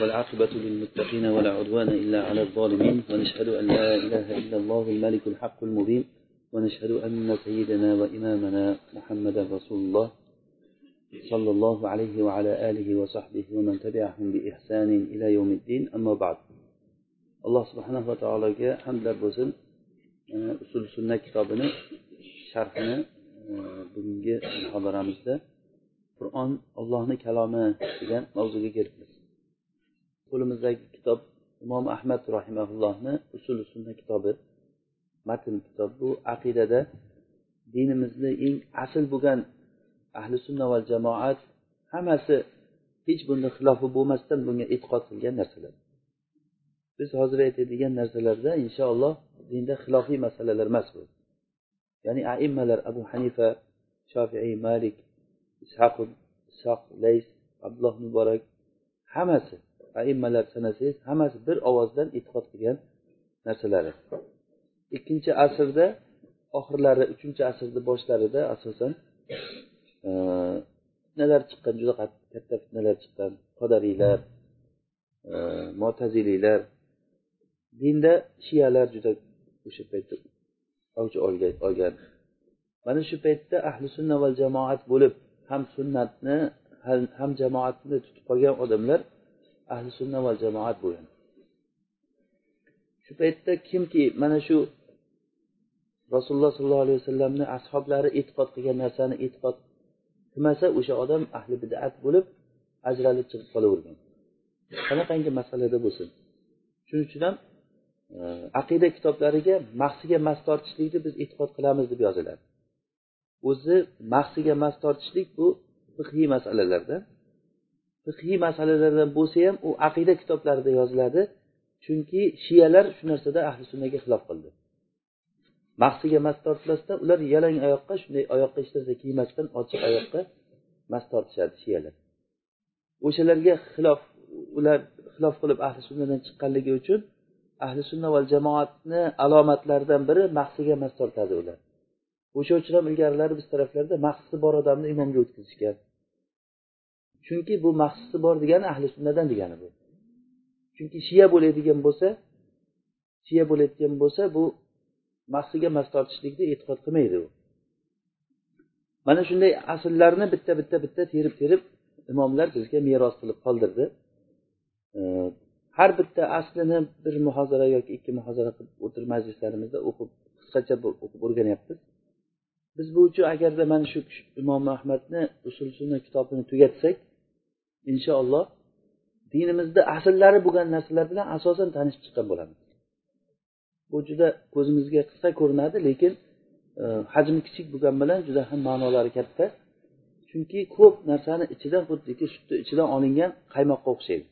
والعاقبة للمتقين ولا عدوان إلا على الظالمين ونشهد أن لا إله إلا الله الملك الحق المبين ونشهد أن سيدنا وإمامنا محمدا رسول الله صلى الله عليه وعلى آله وصحبه ومن تبعهم بإحسان إلى يوم الدين. أما بعد alloh subhanahu va taologa hamdlar bo'lsin usul sunna kitobini sharhini bugungi muhodaramizda qur'on ollohni kalomi degan mavzuga qo'limizdagi kitob imom ahmad rahimaullohni usul sunna kitobi matn kitob. Bu aqidada dinimizni eng asl bo'lgan ahli sunna va jamoat hammasi hech bunda xilofi bo'lmasdan bunga e'tiqod qilgan narsalar. Biz hozir aytadigan narsalarda inshaalloh dinda xilofiy masalalar emas bu. Ya'ni aimmalar abu hanifa shofiiy malik ishaq ishoq lays abdulloh muborak hammasi aimmalar sanasangiz hammasi bir ovozdan e'tiqod qilgan narsalari ikkinchi asrda oxirlari uchinchi asrni boshlarida asosan e, fitnalar chiqqan juda katta fitnalar chiqqan qodariylar e, mo'taziliylar dinda shiyalar juda o'sha paytda avj olgan. Mana shu paytda ahli sunna va jamoat bo'lib ham sunnatni ham jamoatni tutib qolgan odamlar ahli sunna va jamoat bo'lgan. Shu paytda kimki mana shu rasululloh sollallohu alayhi vasallamni ashoblari e'tiqod qilgan narsani e'tiqod qilmasa o'sha odam ahli bidat bo'lib ajralib chiqib qolavergan. Qanaqangi masalada bo'lsin? Shuning uchun ham e, aqida kitoblariga mahsiga mas tortishlikni biz e'tiqod qilamiz deb yoziladi. O'zi mahsiga mas tortishlik bu fiqhiy masalalarda fiqhiy masalalardan bo'lsa ham u aqida kitoblarida yoziladi. Chunki shiyalar shu narsada ahli sunnaga xilof qildi. Mahsiga mas tortmasdan ular yalang oyoqqa shunday oyoqqa hech narsa kiymasdan ochiq oyoqqa mas tortishadi shiyalar. O'shalarga xilof ular xilof qilib ahli sunnadan chiqqanligi uchun ahli sunna va jamoatni alomatlaridan biri mahsiga mas tortadi ular. O'sha uchun ham ilgarilari biz taraflarda mahsi bor odamni imomga o'tkazishgan chunki bu mahsisi bor degani ahli sunnadan degani bu. Chunki shiya bo'ladigan bo'lsa shiya bo'layotgan bo'lsa bu mahsiga mas tortishlikni e'tiqod qilmaydi u. Mana shunday asllarni bitta bitta bitta terib terib imomlar bizga meros qilib qoldirdi. Har bitta aslini bir muhozara yoki ikki muhozara qilib o'tirib majlislarimizda o'qib qisqacha o'qib o'rganyapmiz. Biz bu uchun agarda mana shu imom ahmadni usul sunna kitobini tugatsak inshaalloh dinimizda asllari bo'lgan narsalar bilan asosan tanishib chiqqan bo'lamiz. Bu juda ko'zimizga qisqa ko'rinadi lekin e, hajmi kichik bo'lgani bilan juda ham ma'nolari katta. Chunki ko'p narsani ichidan xuddiki sutni ichidan olingan qaymoqqa o'xshaydi.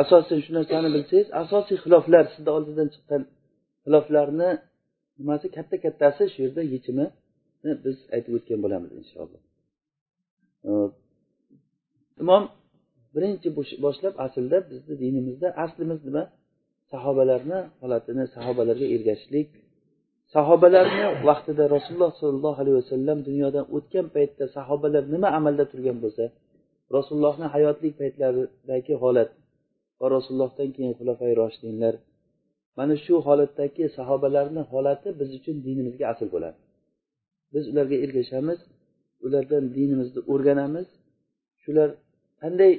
Asosan shu narsani bilsangiz asosiy xiloflar sizni oldingizdan chiqqan xiloflarni nimasi katta kattasi shu yerda yechimini biz aytib o'tgan bo'lamiz inshaalloh e, imom birinchi boshlab aslida bizni dinimizda aslimiz nima? Sahobalarni holatini sahobalarga ergashishlik. Sahobalarni vaqtida rasululloh sollallohu alayhi vasallam dunyodan o'tgan paytda sahobalar nima amalda turgan bo'lsa rasulullohni hayotlik paytlaridagi holat va rasulullohdan keyin xulafay roshidinlar mana shu holatdagi sahobalarni holati biz uchun dinimizga asl bo'ladi. Biz ularga ergashamiz ulardan dinimizni o'rganamiz shular qanday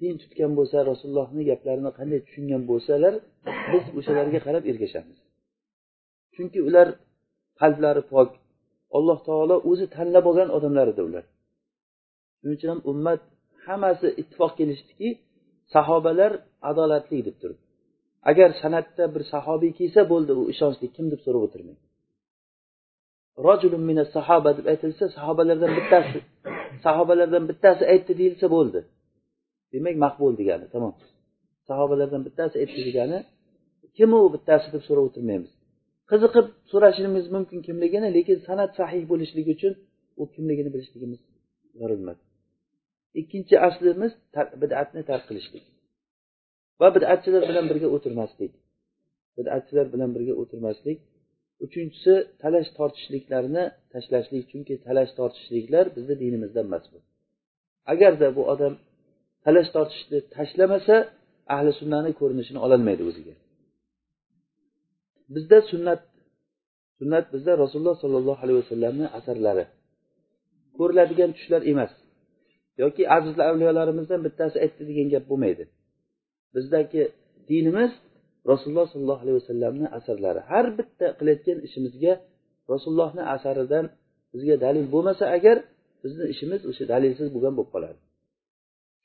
din tutgan bo'lsa rasulullohni gaplarini qanday tushungan bo'lsalar biz o'shalarga qarab ergashamiz. Chunki ular qalblari pok. Alloh taolo o'zi tanlab olgan odamlar edi ular. Shuning uchun ham ummat hammasi ittifoq kelishdiki sahobalar adolatli deb turib agar san'atda bir sahobiy kelsa bo'ldi u ishonchli kim deb so'rab o'tirmaydi? Rojulun mina sahoba deb aytilsa sahobalardan bittasi sahobalardan bittasi aytdi deyilsa bo'ldi. Demak maqbul degani tamom sahobalardan bittasi aytdi degani kim u bittasi deb so'rab o'tirmaymiz. Qiziqib so'rashimiz mumkin kimligini lekin san'at sahih bo'lishligi uchun u kimligini bilishligimiz zarur emas ikkinchi aslimiz bidatni tark qilishlik. Va bidatchilar bilan birga o'tirmaslik. Bidatchilar bilan birga o'tirmaslik. Uchinchisi talash tortishliklarni tashlashlik chunki talash tortishliklar bizni dinimizdan emas bu agarda bu odam talash tortishni tashlamasa ahli sunnani ko'rinishini ololmaydi o'ziga. Bizda sunnat sunnat bizda rasululloh sollallohu alayhi vasallamni asarlari. Ko'riladigan tushlar emas. Yoki aziz avliyolarimizdan bittasi aytdi degan gap bo'lmaydi. Bizdagi dinimiz rasululloh sollallohu alayhi vasallamni asarlari. Har bitta qilayotgan ishimizga rasulullohni asaridan bizga dalil bo'lmasa agar bizni ishimiz o'sha dalilsiz bo'lgan bo'lib qoladi.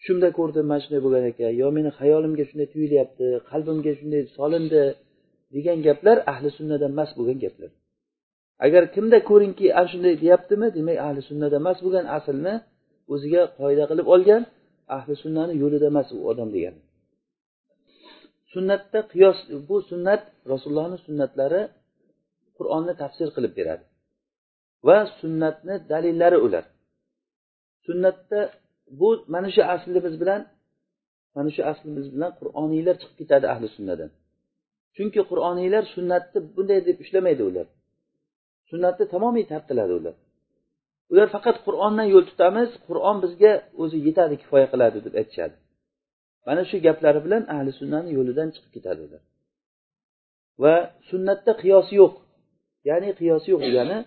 Shunda ko'rdim mana shunday bo'lgan ekan. Yo meni xayolimga shunday tuyulyapti qalbimga shunday solindi degan gaplar ahli sunnadan emas bo'lgan gaplar. Agar kimda ko'ringki ana shunday deyaptimi? demak ahli sunnada emas bo'lgan aslni o'ziga qoida qilib olgan ahli sunnani yo'lida emas u odam degani sunnatda qiyos bu sunnat rasulullohni sunnatlari qur'onni tafsir qilib beradi va sunnatni dalillari ular sunnatda bu mana shu aslimiz bilan mana shu aslimiz bilan qur'oniylar chiqib ketadi ahli sunnadan. Chunki qur'oniylar sunnatni bunday deb ushlamaydi ular. Sunnatni tamomiy tarqiladi ular. Ular faqat qur'ondan yo'l tutamiz qur'on bizga o'zi yetadi kifoya qiladi deb aytishadi. Mana shu gaplari bilan ahli sunnani yo'lidan chiqib ketadi ular. Va sunnatda qiyos yo'q. Ya'ni qiyos yo'q degani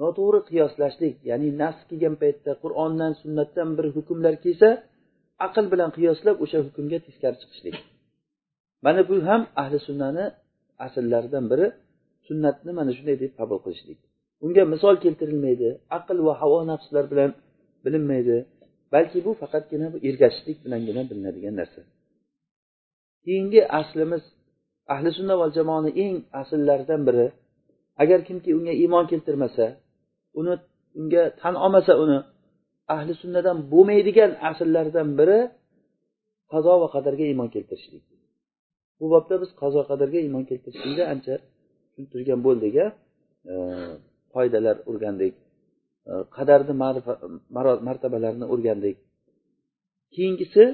noto'g'ri qiyoslashlik ya'ni nas kelgan paytda qur'ondan sunnatdan bir hukmlar kelsa aql bilan qiyoslab o'sha hukmga teskari chiqishlik. Mana bu ham ahli sunnani asllaridan biri sunnatni mana shunday deb qabul qilishlik. Unga misol keltirilmaydi aql va havo nafslar bilan bilinmaydi balki bu faqatgina bu ergashishlik bilangina bilinadigan narsa. Keyingi aslimiz ahli sunna va jamoani eng asllaridan biri. Agar kimki unga iymon keltirmasa uni unga tan olmasa uni ahli sunnadan bo'lmaydigan asllardan biri qazo va qadarga iymon keltirishlik. Bu bobda biz qazo qadarga iymon keltirishlikni ancha tushuntirgan bo'ldik a foydalar o'rgandik e, qadarni martabalarini o'rgandik. Keyingisi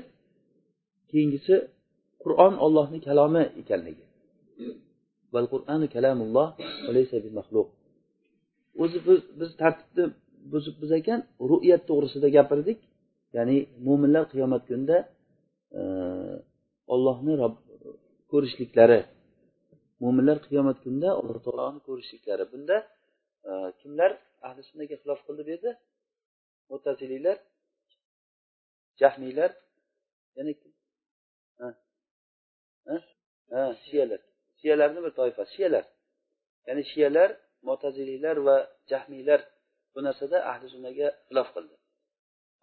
keyingisi qur'on ollohni kalomi ekanligi. O'zi biz tartibni buzib biz ekan ru'yat to'g'risida gapirdik. Ya'ni mo'minlar qiyomat kunida e, ollohni ko'rishliklari mo'minlar qiyomat kunida alloh taoloni ko'rishliklari. Bunda e, kimlar ahli sunnaga xilof qildi bu yerda? Mutaziliylar jahmiylar yana kim? Shiyalar. Shiyalarni bir toifasi shiyalar. Ya'ni shiyalar mo'taziliylar va jahmiylar bu narsada ahli sunnaga xilof qildi.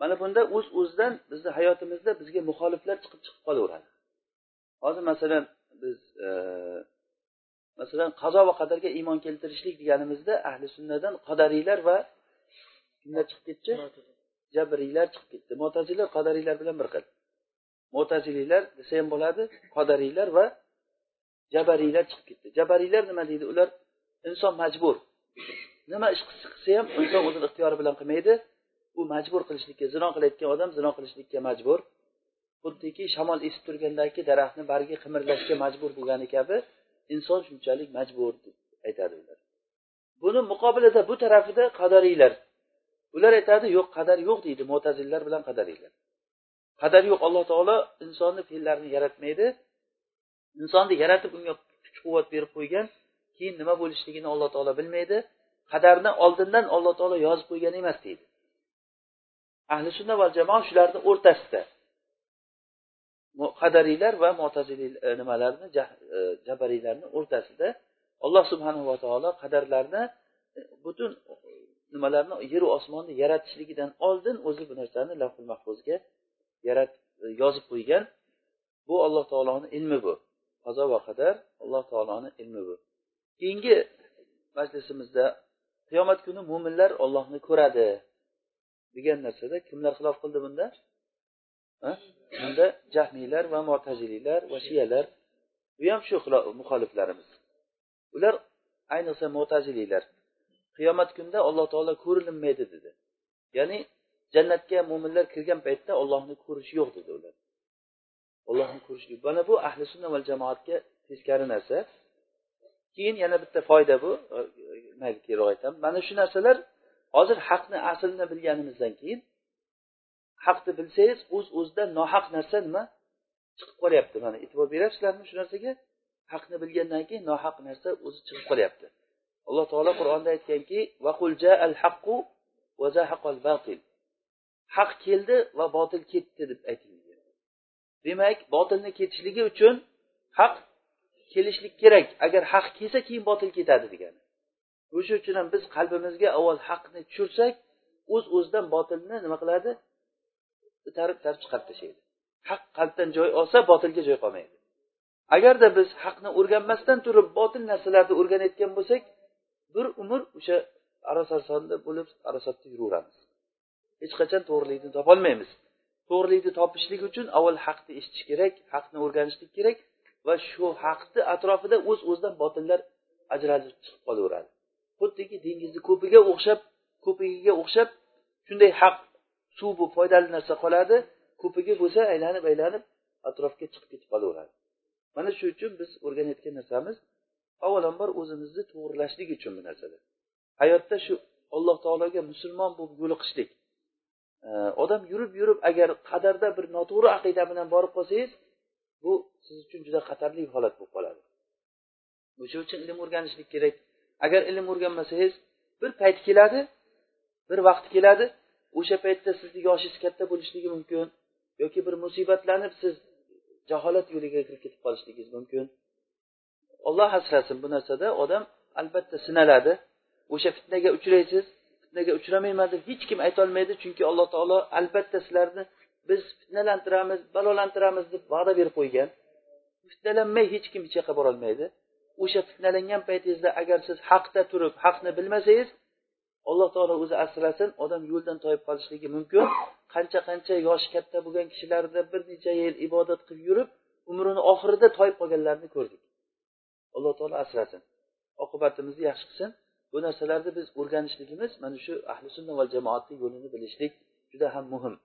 Mana bunda o'z uz o'zidan bizni hayotimizda bizga muxoliflar chiqib chiqib qolaveradi. Hozir masalan biz e, masalan qazo va qadarga iymon keltirishlik deganimizda ahli sunnadan qadariylar va kimlar chiqib ketdi? Jabriylar chiqib ketdi. Mo'tazillar qadariylar bilan bir xil. Mo'taziliylar desa ham bo'ladi qadariylar va jabariylar chiqib ketdi. Jabariylar nima deydi? Ular inson majbur. Nima ish qilsa ham inson o'zini ixtiyori bilan qilmaydi. U majbur qilishlikka zino qilayotgan odam zino qilishlikka majbur. Xuddiki shamol esib turgandagi daraxtni bargi qimirlashga majbur bo'lgani kabi inson shunchalik majbur deb aytadi ular. Buni muqobilida bu tarafida qadariylar ular aytadi yo'q qadar yo'q deydi mo'tazillar bilan qadariylar qadar yo'q alloh taolo insonni fe'llarini yaratmaydi. Insonni yaratib unga kuch quvvat berib qo'ygan keyin nima bo'lishligini alloh taolo bilmaydi. Qadarni oldindan alloh taolo yozib qo'ygan emas deydi. Ahli sunna va jamoa shularni o'rtasida. Qadariylar va mo'taziliy e, nimalarni e, jabariylarni o'rtasida alloh subhanahu va taolo qadarlarni e, butun nimalarni yeru osmonni yaratishligidan oldin o'zi bu narsani lavhul mahfuzga yaratib yozib qo'ygan. Bu alloh taoloni ilmi bu. Qazo va qadar alloh taoloni ilmi bu. Keyingi majlisimizda qiyomat kuni mo'minlar ollohni ko'radi degan narsada kimlar xilof qildi bunda? Bunda jahmiylar va mo'taziliylar va shiyalar. Bu ham shu muxoliflarimiz. Ular ayniqsa mo'taziliylar qiyomat kunida alloh taolo ko'rinmaydi dedi. Ya'ni jannatga mo'minlar kirgan paytda ollohni ko'rish yo'q dedi ular. Ollohni ko'rish mana bu ahli sunna va jamoatga teskari narsa. Keyin yana bitta foyda bu. Mayli keyinroq aytamiz mana shu narsalar hozir haqni aslini bilganimizdan keyin haqni bilsangiz o'z uz o'zidan nohaq narsa nima chiqib qolyapti. Mana e'tibor beryapsizlarmi shu narsaga? Haqni bilgandan keyin nohaq narsa o'zi chiqib qolyapti. Alloh taolo qur'onda aytganki haq keldi va botil ketdi deb ayting. Demak botilni ketishligi uchun haq kelishlik kerak agar haq kelsa keyin botil ketadi degani o'sha uchun ham biz qalbimizga avval haqni tushirsak o'z uz o'zidan botilni nima qiladi? Itarib itarib chiqarib tashlaydi haq qalbdan joy olsa botilga joy qolmaydi. Agarda biz haqni o'rganmasdan turib botil narsalarni o'rganayotgan bo'lsak bir umr o'sha arasasonda bo'lib arasotda yuraveramiz. Hech qachon to'g'rilikni topolmaymiz. To'g'rilikni topishlik uchun avval haqni eshitish kerak haqni o'rganishlik kerak va shu haqni atrofida o'z o'zidan botillar ajralib chiqib qolaveradi. Xuddiki dengizni ko'piga o'xshab ko'pigiga o'xshab shunday haq suv bu foydali narsa qoladi ko'pigi bo'lsa aylanib aylanib atrofga chiqib ketib qolaveradi. Mana shu uchun biz o'rganayotgan narsamiz avvalambor o'zimizni to'g'irlashlik uchun bu narsada hayotda shu alloh taologa musulmon bo'lib yo'liqishlik. Odam yurib yurib agar qadarda bir noto'g'ri aqida bilan borib qolsangiz bu siz uchun juda xatarli holat bo'lib qoladi. O'sha uchun ilm o'rganishlik kerak. Agar ilm o'rganmasangiz bir payt keladi bir vaqt keladi o'sha paytda sizni yoshingiz katta bo'lishligi mumkin yoki bir musibatlanib siz jaholat yo'liga kirib ketib qolishligingiz mumkin. Olloh asrasin bu narsada odam albatta sinaladi. O'sha fitnaga uchraysiz fitnaga uchramayman deb hech kim aytolmaydi chunki alloh taolo albatta sizlarni biz fitnalantiramiz balolantiramiz deb va'da berib qo'ygan. Fitnalanmay hech kim hech yoqqa borolmaydi. O'sha fitnalangan paytingizda agar siz haqda turib haqni bilmasangiz alloh taolo o'zi asrasin odam yo'ldan toyib qolishligi mumkin. Qancha qancha yoshi katta bo'lgan kishilarda bir necha yil ibodat qilib yurib umrini oxirida toyib qolganlarni ko'rdik. Alloh taolo asrasin. Oqibatimizni yaxshi qilsin. Bu narsalarni biz o'rganishligimiz mana shu ahli sunna va jamoatni yo'lini bilishlik juda ham muhim.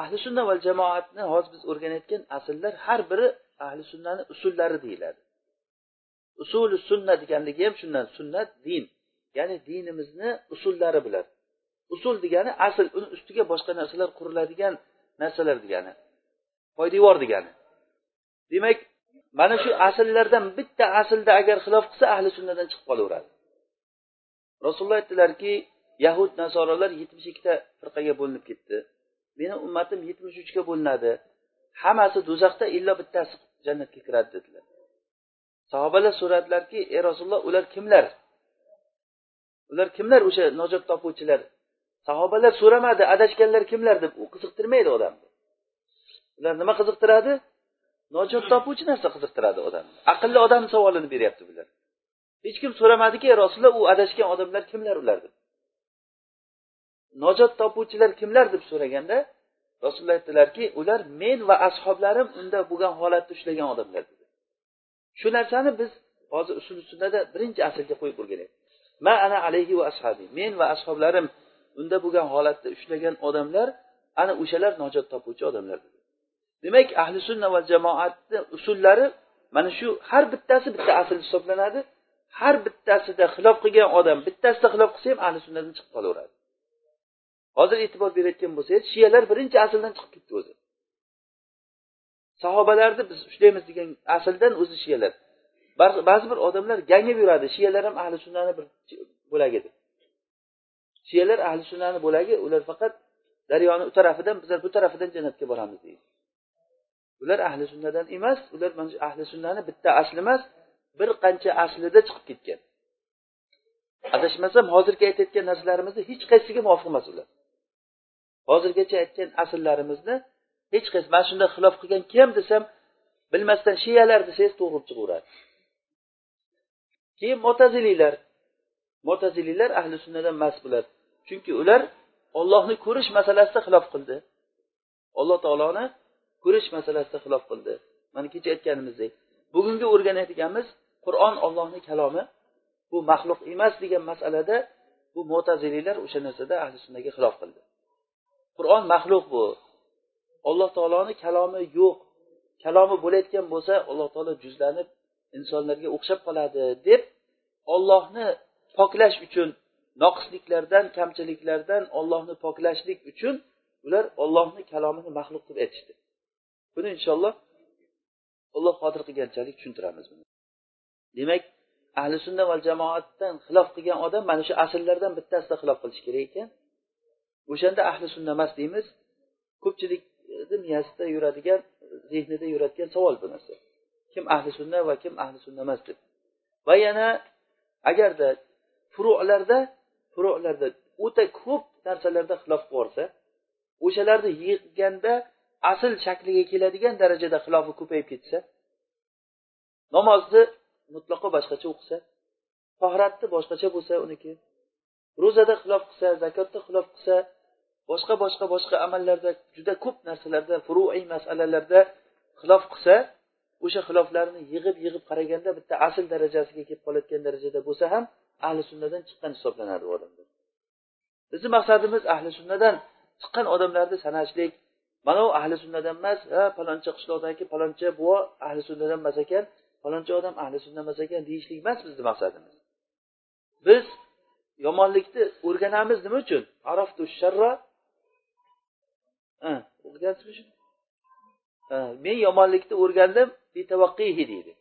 Ahli sunna va jamoatni hozir biz o'rganayotgan asllar har biri ahli sunnani usullari deyiladi. Usuli sunna deganligi ham shundan sunnat din. Ya'ni dinimizni usullari bilan. Usul degani asl uni ustiga boshqa narsalar quriladigan narsalar degani. Poydevor degani. Demak mana shu asllardan bitta aslda agar xilof qilsa ahli sunnadan chiqib qolaveradi. Rasululloh aytdilarki yahud nasoralar yetmish ikkita firqaga bo'linib ketdi. Meni ummatim yetmish uchga bo'linadi. Hammasi do'zaxda illo bittasi jannatga kiradi dedilar. Sahobalar so'radilarki ey rasululloh ular kimlar? Ular kimlar o'sha najot topuvchilar? Sahobalar so'ramadi adashganlar kimlar? deb u qiziqtirmaydi odamni ular nima qiziqtiradi? Najot topuvchi narsa qiziqtiradi odamni aqlli odam savolini beryapti bular hech kim so'ramadiki rasululloh u adashgan odamlar kimlar ular? deb. Najot topuvchilar kimlar deb so'raganda rasululloh aytdilarki ular men va ashoblarim unda bo'lgan holatda ushlagan odamlar dedi. Shu narsani biz hozir usul sunnada birinchi aslga qo'yib o'rganaylik ma ana alayhi va ashabi men va ashoblarim unda bo'lgan holatda ushlagan odamlar ana o'shalar najot topuvchi odamlar demak ahli sunna va jamoatni usullari mana shu har bittasi bitta asl hisoblanadi har bittasida xilof qilgan odam bittasida xilof qilsa ham ahli sunnadan chiqib qolaveradi. Hozir e'tibor berayotgan bo'lsangiz shiyalar birinchi asldan chiqib ketdi o'zi. Sahobalarni biz ushlaymiz degan asldan o'zi shiyalar ba'zi bir odamlar gangib yuradi shiyalar ham ahli sunnani bir bo'lagi deb. Shiyalar ahli sunnani bo'lagi ular faqat daryoni u tarafidan bizlar bu tarafidan jannatga boramiz deydi. Ular ahli sunnadan emas ular mana shu ahli sunnani bitta asli emas bir qancha aslida chiqib ketgan. Adashmasam hozirgi aytayotgan narsalarimizni hech qaysisiga muvofiq emas ular. Hozirgacha aytgan asllarimizni hech qaysi mana shunda xilof qilgan kim? desam bilmasdan shiyalar desangiz to'g'ri chiqaveradi. Keyin mo'taziliylar. Mo'taziliylar ahli sunnadan emas bular chunki ular ollohni ko'rish masalasida xilof qildi. Alloh taoloni ko'rish masalasida xilof qildi. Mana kecha aytganimizdek bugungi o'rganadiganimiz qur'on ollohni kalomi. Bu maxluq emas degan masalada bu mo'taziliylar o'sha narsada ahli sunnaga xilof qildi. Qur'on maxluq bu. Alloh taoloni kalomi yo'q. Kalomi bo'layotgan bo'lsa alloh taolo juzlanib insonlarga o'xshab qoladi deb ollohni poklash uchun noqisliklardan kamchiliklardan ollohni poklashlik uchun ular ollohni kalomini maxluq deb aytishdi. Buni inshaalloh alloh qodir qilganchalik tushuntiramiz buni. Demak ahli sunna va jamoatdan xilof qilgan odam mana shu asllardan bittasida xilof qilishi kerak ekan. O'shanda ahli sunna emas deymiz. Ko'pchilikni miyasida yuradigan zehnida yuradigan savol bu narsa. Kim ahli sunna va kim ahli sunna emas deb. Va yana agarda furularda furularda o'ta ko'p narsalarda xilof borsa o'shalarni yig'ganda asl shakliga keladigan darajada xilofi ko'payib ketsa namozni mutlaqo boshqacha o'qisa tohratni boshqacha bo'lsa uniki ro'zada xilof qilsa zakotda xilof qilsa boshqa boshqa boshqa amallarda juda ko'p narsalarda furuiy masalalarda xilof qilsa o'sha xiloflarni yig'ib yig'ib qaraganda bitta asl darajasiga kelib qoladigan darajada bo'lsa ham ahli sunnadan chiqqan hisoblanadi u odamlar. Bizni maqsadimiz ahli sunnadan chiqqan odamlarni sanashlik. Mana u ahli sunnadan emas ha palonchi qishloqdagi palonchi buva ahli sunnadan emas ekan palonchi odam ahli sunna emas ekan deyishlik emas bizni maqsadimiz. Biz yomonlikni o'rganamiz nima uchun? Araftu sharra. O'qigansizmi men yomonlikni o'rgandim deydi.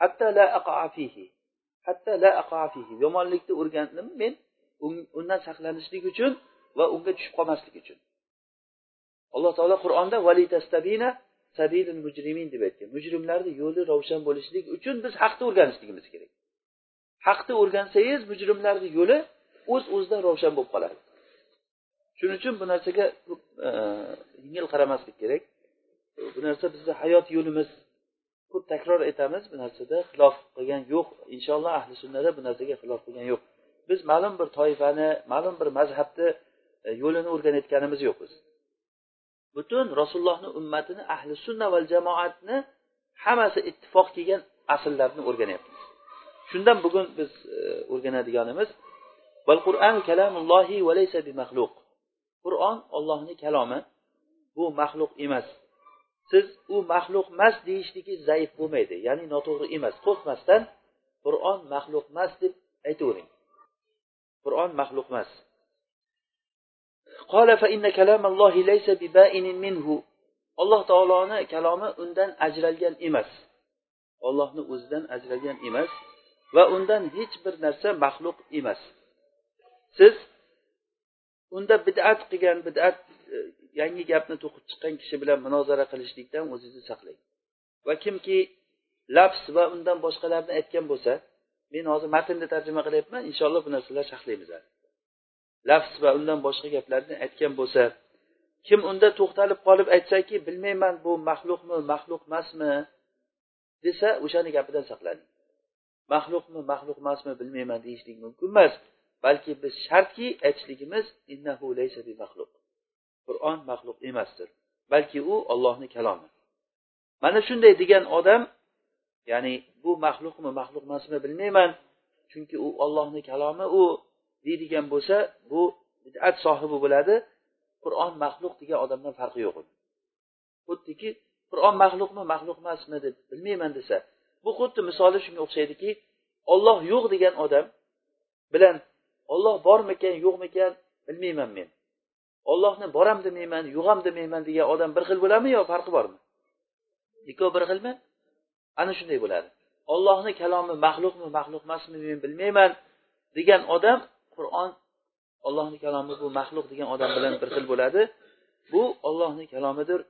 Hatto la fihi. Hatto la fihi. Yomonlikni o'rgandim men undan saqlanishlik uchun va unga tushib qolmaslik uchun. Alloh taolo qur'onda mujrimin deb aytgan. Mujrimlarni yo'li ravshan bo'lishligi uchun biz haqni o'rganishligimiz kerak. Haqni o'rgansangiz mujrimlarni yo'li o'z uz o'zidan ravshan bo'lib qoladi. Shuning uchun bu narsaga e, yengil qaramaslik kerak. Bu narsa bizni hayot yo'limiz. Ko'p takror aytamiz bu narsada xilof qilgan yo'q. Inshaalloh ahli sunnada bu narsaga xilof qilgan yo'q. Biz ma'lum bir toifani ma'lum bir mazhabni e, yo'lini o'rganayotganimiz yo'q biz. Butun rasulullohni ummatini ahli sunna va jamoatni hammasi ittifoq kelgan asllarni o'rganyapmiz shundan bugun biz e, o'rganadiganimiz qur'on ollohni kalomi bu maxluq emas. Siz u maxluq emas deyishligi zaif bo'lmaydi ya'ni noto'g'ri emas. Qo'rqmasdan qur'on maxluq emas deb aytavering. Qur'on maxluq emas. Alloh taoloni kalomi undan ajralgan emas. Ollohni o'zidan ajralgan emas. Va undan hech bir narsa maxluq emas. Siz unda bid'at qilgan bid'at e, yangi gapni to'qib chiqqan kishi bilan munozara qilishlikdan o'zingizni saqlang. Va kimki lafs va undan boshqalarni aytgan bo'lsa men hozir matnni tarjima qilyapman inshaalloh bu narsalar sharhlaymiz lafs va undan boshqa gaplarni aytgan bo'lsa kim unda to'xtalib qolib aytsaki bilmayman bu maxluqmi maxluq emasmi? desa o'shani gapidan saqlaning. Maxluqmi maxluq emasmi bilmayman deyishlik mumkin emas. Balki biz shartki aytishligimiz innahu laysa bi maxluq qur'on maxluq emasdir. Balki u ollohni kalomi. Mana shunday degan odam ya'ni bu maxluqmi maxluq emasmi bilmayman. Chunki u ollohni kalomi u deydigan bo'lsa bu bid'at sohibi bo'ladi. Qur'on maxluq degan odamdan farqi yo'q xuddiki qur'on maxluqmi maxluq emasmi deb bilmayman desa bu xuddi misoli shunga o'xshaydiki olloh yo'q degan odam bilan olloh bormikan yo'qmikan bilmayman men. Ollohni boram demayman yo'g'am demayman degan odam bir xil bo'ladimi yo farqi bormi? Ikkovi bir xilmi? Ana shunday bo'ladi. Ollohni kalomi maxluqmi maxluq emasmi men bilmayman degan odam qur'on ollohni kalomi bu maxluq degan odam bilan bir xil bo'ladi. Bu ollohni kalomidir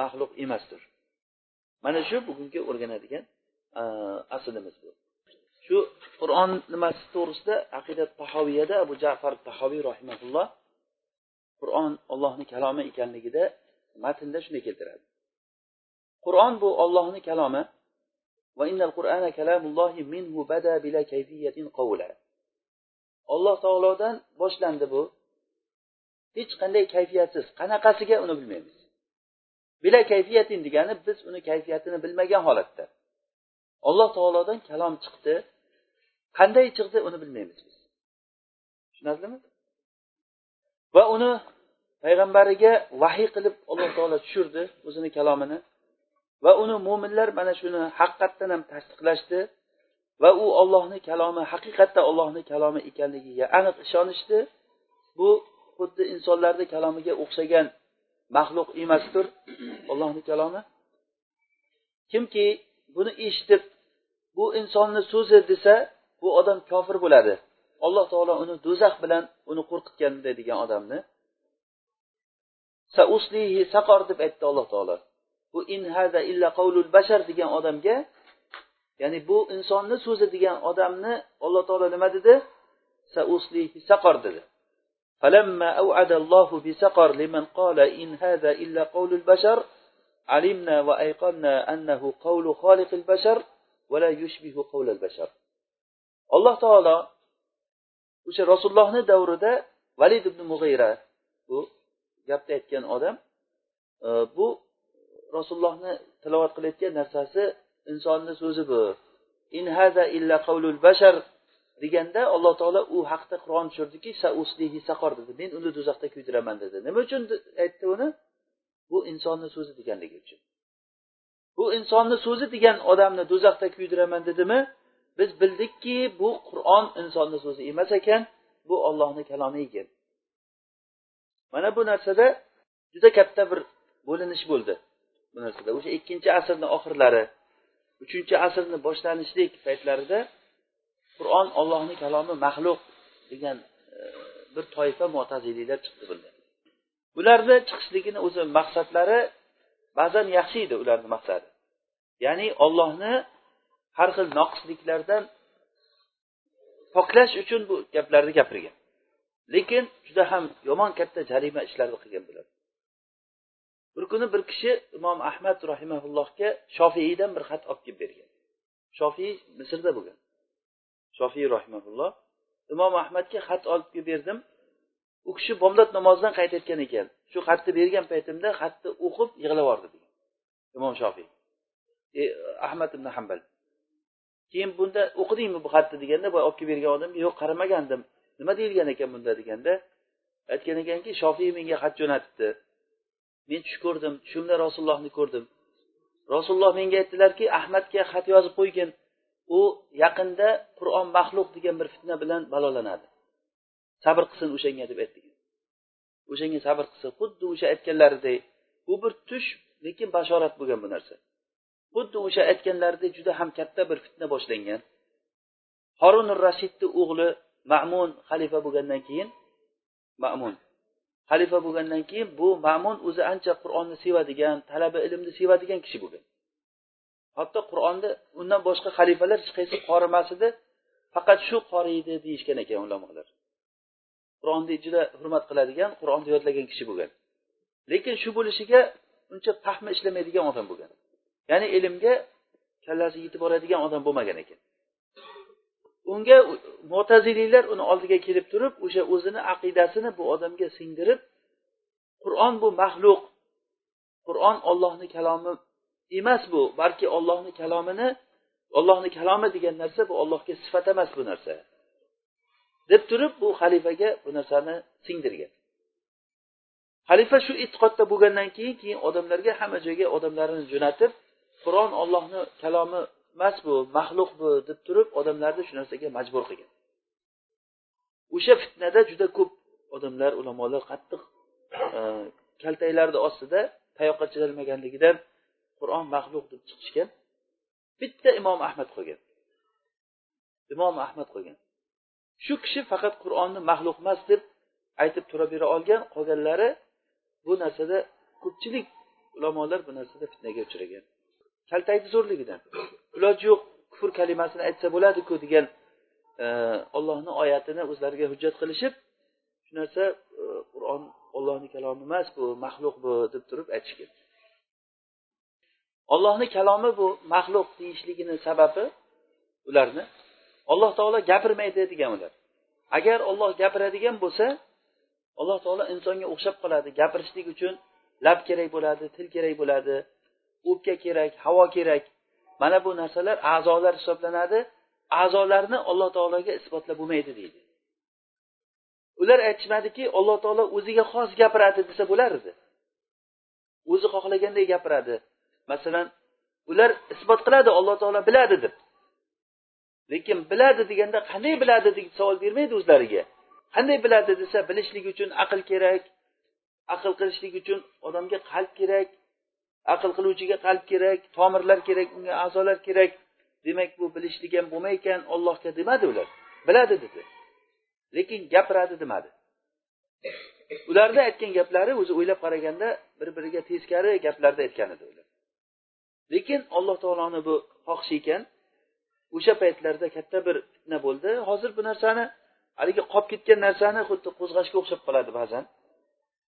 maxluq emasdir. Mana shu bugungi o'rganadigan Э, aslimiz bu. Shu qur'on nimasi to'g'risida aqidat tahoviyada abu jafar tahoviy rahimaulloh qur'on ollohni kalomi ekanligida matnda shunday keltiradi. Qur'on bu ollohni kalomi. Olloh taolodan boshlandi bu. Hech qanday kayfiyatsiz qanaqasiga uni bilmaymiz. Bila kayfiyatin degani biz uni kayfiyatini bilmagan holatda. Alloh taolodan kalom chiqdi. Qanday chiqdi uni bilmaymiz biz. Tushunarlimi va uni payg'ambariga vahiy qilib alloh taolo tushirdi o'zini kalomini. Va uni mo'minlar mana shuni haqiqatdan ham tasdiqlashdi. Va u ollohni kalomi haqiqatda ollohni kalomi ekanligiga aniq ishonishdi. Bu xuddi insonlarni kalomiga o'xshagan maxluq emasdir ollohni kalomi. Kimki buni eshitib bu insonni so'zi desa bu odam kofir bo'ladi alloh taolo uni do'zax bilan uni qo'rqitgan degan odamni sauslihi saqor deb aytdi alloh taolo bu in hada illa qavlul bashar degan odamga ya'ni bu insonni so'zi degan odamni alloh taolo nima dedi sauslihi saqor dedi فلما أوعد الله بسقر لمن قال إن هذا إلا قول البشر alimna va ayqonna annahu qawlu xoliqil bashar va la yushbihu qawlal bashar alloh taolo o'sha rasulullohni davrida valid ibn mug'ira bu gapni aytgan odam e, bu rasulullohni tilovat qilayotgan narsasi insonni so'zi bu. In haza illa qavlul bashar deganda alloh taolo u haqda qur'on tushirdiki sa uslihi saqor dedi. Men uni do'zaxda kuydiraman dedi. Nima uchun aytdi uni? Bu insonni so'zi deganligi uchun. Bu insonni so'zi degan odamni do'zaxda kuydiraman dedimi biz bildikki bu qur'on insonni so'zi emas ekan bu ollohni kalomi ekan. Mana bu narsada juda katta bir bo'linish bo'ldi. Bu narsada o'sha ikkinchi asrni oxirlari uchinchi asrni boshlanishlik paytlarida qur'on ollohni kalomi maxluq degan e, bir toifa mo'taziliylar chiqdi bunday. Ularni chiqishligini o'zi maqsadlari ba'zan yaxshi edi ularni maqsadi. Ya'ni ollohni har xil noqisliklardan poklash uchun bu gaplarni gapirgan. Lekin juda ham yomon katta jarima ishlarni qilgan bular. Bir kuni bir kishi imom ahmad rahimaullohga shofiiydan bir xat olib kelib bergan. Shofiy misrda bo'lgan. Shofiy rahimaulloh. Imom ahmadga xat olib kelib berdim. U kishi bomdod namozidan qaytayotgan ekan. Shu xatni bergan paytimda xatni o'qib yig'lab yubordi degan. Imom shofiy. E, ahmad ibn hambal keyin bunda o'qidingmi bu xatni deganda boya olib kelib bergan odamga yo'q qaramagandim nima deyilgan ekan bunda? deganda aytgan ekanki shofiy menga xat jo'natibdi. Men tush ko'rdim tushimda rasulullohni ko'rdim. Rasululloh menga aytdilarki ahmadga xat yozib qo'ygin. U yaqinda qur'on maxluq degan bir fitna bilan balolanadi. Sabr qilsin o'shanga deb aytdi. O'shanga sabr qilsin. Xuddi o'sha aytganlaridek bu bir tush lekin bashorat bo'lgan bu narsa. Xuddi o'sha aytganlaridek juda ham katta bir fitna boshlangan. Horun rashidni o'g'li ma'mun xalifa bo'lgandan keyin ma'mun xalifa bo'lgandan keyin bu ma'mun o'zi ancha qur'onni sevadigan talaba ilmni sevadigan kishi bo'lgan. Hatto qur'onni undan boshqa xalifalar hech qaysi qorimas edi faqat shu qoriydi deyishgan ekan ulamolar. Qur'onni juda hurmat qiladigan qur'onni yodlagan kishi bo'lgan. Lekin shu bo'lishiga uncha fahmi ishlamaydigan odam bo'lgan. Ya'ni ilmga kallasi yetib boradigan odam bo'lmagan ekan. Unga mo'taziliylar uni oldiga kelib turib o'sha o'zini aqidasini bu odamga singdirib qur'on bu maxluq. Qur'on ollohni kalomi emas bu balki ollohni kalomini ollohni kalomi degan narsa bu ollohga sifat emas bu narsa. Deb turib bu xalifaga bu narsani singdirgan. Xalifa shu e'tiqodda bo'lgandan keyin keyin odamlarga hamma joyga odamlarini jo'natib qur'on ollohni kalomi emas bu maxluq bu deb turib odamlarni shu narsaga majbur qilgan. O'sha fitnada juda ko'p odamlar ulamolar qattiq e, kaltaklarni ostida tayoqqa chidalmaganligidan qur'on maxluq deb chiqishgan. Bitta imom ahmad qolgan. Imom ahmad qolgan. Shu kishi faqat qur'onni maxluq emas deb aytib turavera olgan qolganlari bu narsada ko'pchilik ulamolar bu narsada fitnaga uchragan. Kaltakni zo'rligidan. Iloji yo'q kufr kalimasini aytsa bo'ladiku degan e, ollohni oyatini o'zlariga hujjat qilishib shu narsa e, qur'on ollohni kalomi emas bu maxluq bu deb turib aytishgan. Ollohni kalomi bu maxluq deyishligini sababi ularni alloh taolo gapirmaydi degan ular agar olloh gapiradigan bo'lsa alloh taolo insonga o'xshab qoladi gapirishlik uchun lab kerak bo'ladi til kerak bo'ladi o'pka kerak havo kerak. Mana bu narsalar a'zolar hisoblanadi. A'zolarni alloh taologa isbotlab bo'lmaydi deydi. Ular aytishmadiki alloh taolo o'ziga xos gapiradi desa bo'lar edi. O'zi xohlaganday gapiradi. Masalan ular isbot qiladi alloh taolo biladi deb. Lekin biladi deganda qanday biladi deb savol bermaydi o'zlariga. Qanday biladi desa bilishlik uchun aql kerak aql qilishlik uchun odamga qalb kerak aql qiluvchiga qalb kerak tomirlar kerak unga a'zolar kerak. Demak bu bilishlik ham bo'lmaykan ollohga demadi ular. Biladi dedi. Lekin gapiradi demadi. Ularni aytgan gaplari o'zi o'ylab qaraganda bir biriga teskari gaplarni aytgan edi ular. Lekin alloh taoloni bu xohishi ekan. O'sha paytlarda katta bir fitna bo'ldi. Hozir bu narsani haligi qolib ketgan narsani xuddi qo'zg'ashga o'xshab qoladi ba'zan.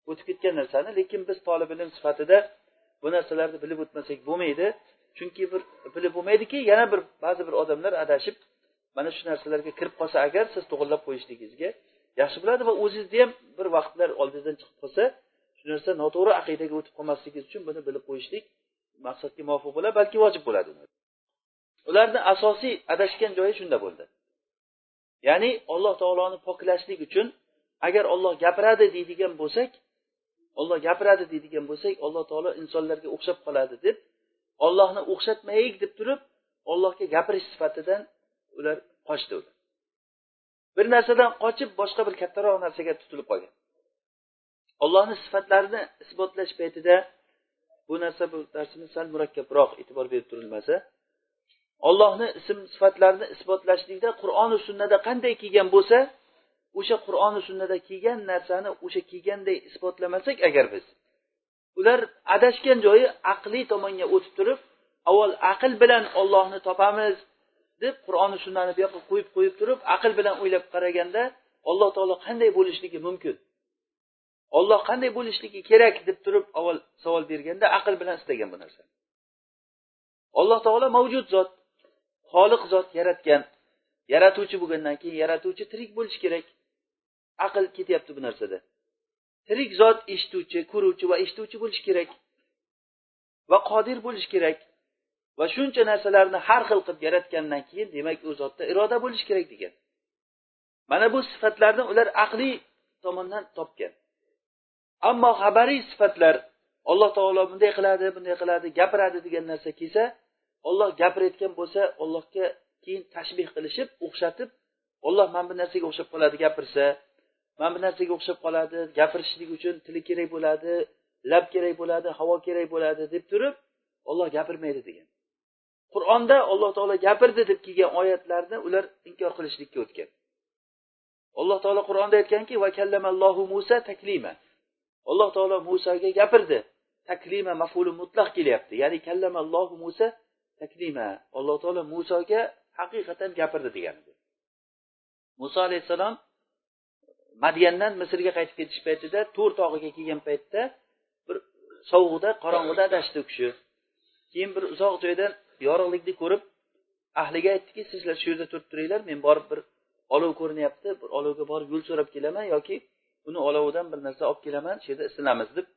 O'tib ketgan narsani lekin biz tolib ilm sifatida bu narsalarni bilib o'tmasak bo'lmaydi. Chunki bir bilib bo'lmaydiki yana bir ba'zi bir odamlar adashib mana shu narsalarga kirib qolsa agar siz to'g'irlab qo'yishligingizga yaxshi bo'ladi va o'zizni ham bir vaqtlar oldingizdan chiqib qolsa shu narsa noto'g'ri aqidaga o'tib qolmasligingiz uchun buni bilib qo'yishlik maqsadga muvofiq bo'ladi balki vojib bo'ladi ularni asosiy adashgan joyi shunda bo'ldi. Ya'ni alloh taoloni poklashlik uchun agar olloh gapiradi deydigan bo'lsak olloh gapiradi deydigan bo'lsak alloh taolo insonlarga o'xshab qoladi deb ollohni o'xshatmaylik deb turib ollohga gapirish sifatidan ular qochdi. Ular bir narsadan qochib boshqa bir kattaroq narsaga tutilib qolgan. Ollohni sifatlarini isbotlash paytida bu narsa bu darsimiz sal murakkabroq e'tibor berib turilmasa ollohni ism sifatlarini isbotlashlikda qur'oni sunnada qanday kelgan bo'lsa o'sha qur'oni sunnada kelgan narsani o'sha kelganday isbotlamasak agar biz ular adashgan joyi aqliy tomonga o'tib turib avval aql bilan ollohni topamiz deb qur'oni sunnani bu yoqqa qo'yib qo'yib turib aql bilan o'ylab qaraganda alloh taolo qanday bo'lishligi mumkin? Olloh qanday bo'lishligi kerak deb turib avval savol berganda aql bilan istagan bu narsani. Alloh taolo mavjud zot. Xoliq zot yaratgan yaratuvchi bo'lgandan keyin yaratuvchi tirik bo'lishi kerak. Aql ketyapti bu narsada. Tirik zot eshituvchi ko'ruvchi va eshituvchi bo'lishi kerak va qodir bo'lishi kerak va shuncha narsalarni har xil qilib yaratgandan keyin demak u zotda iroda bo'lishi kerak degan. Mana bu sifatlarni ular aqliy tomondan topgan. Ammo xabariy sifatlar alloh taolo bunday qiladi bunday qiladi gapiradi degan narsa kelsa olloh gapirayotgan bo'lsa ollohga keyin tashbih qilishib o'xshatib olloh mana bu narsaga o'xshab qoladi gapirsa. Mana bu narsaga o'xshab qoladi gapirishlik uchun tili kerak bo'ladi lab kerak bo'ladi havo kerak bo'ladi deb turib olloh gapirmaydi degan. Qur'onda alloh taolo gapirdi deb kelgan oyatlarni ular inkor qilishlikka o'tgan. Alloh taolo qur'onda aytganki vakallamallohu musa taklima. Alloh taolo musoga gapirdi. Taklima mafuli mutlaq kelyapti. Ya'ni kallamallohu musa taklima. Alloh taolo musoga haqiqatan gapirdi degani muso alayhissalom madyandan misrga qaytib ketish paytida to'r tog'iga kelgan paytda bir sovuqda qorong'uda adashdi u kishi. Keyin bir uzoq joydan yorug'likni ko'rib ahliga aytdiki sizlar shu yerda turib turinglar men borib bir olov ko'rinyapti bir olovga borib yo'l so'rab kelaman yoki uni olovidan bir narsa olib kelaman shu yerda isinamiz deb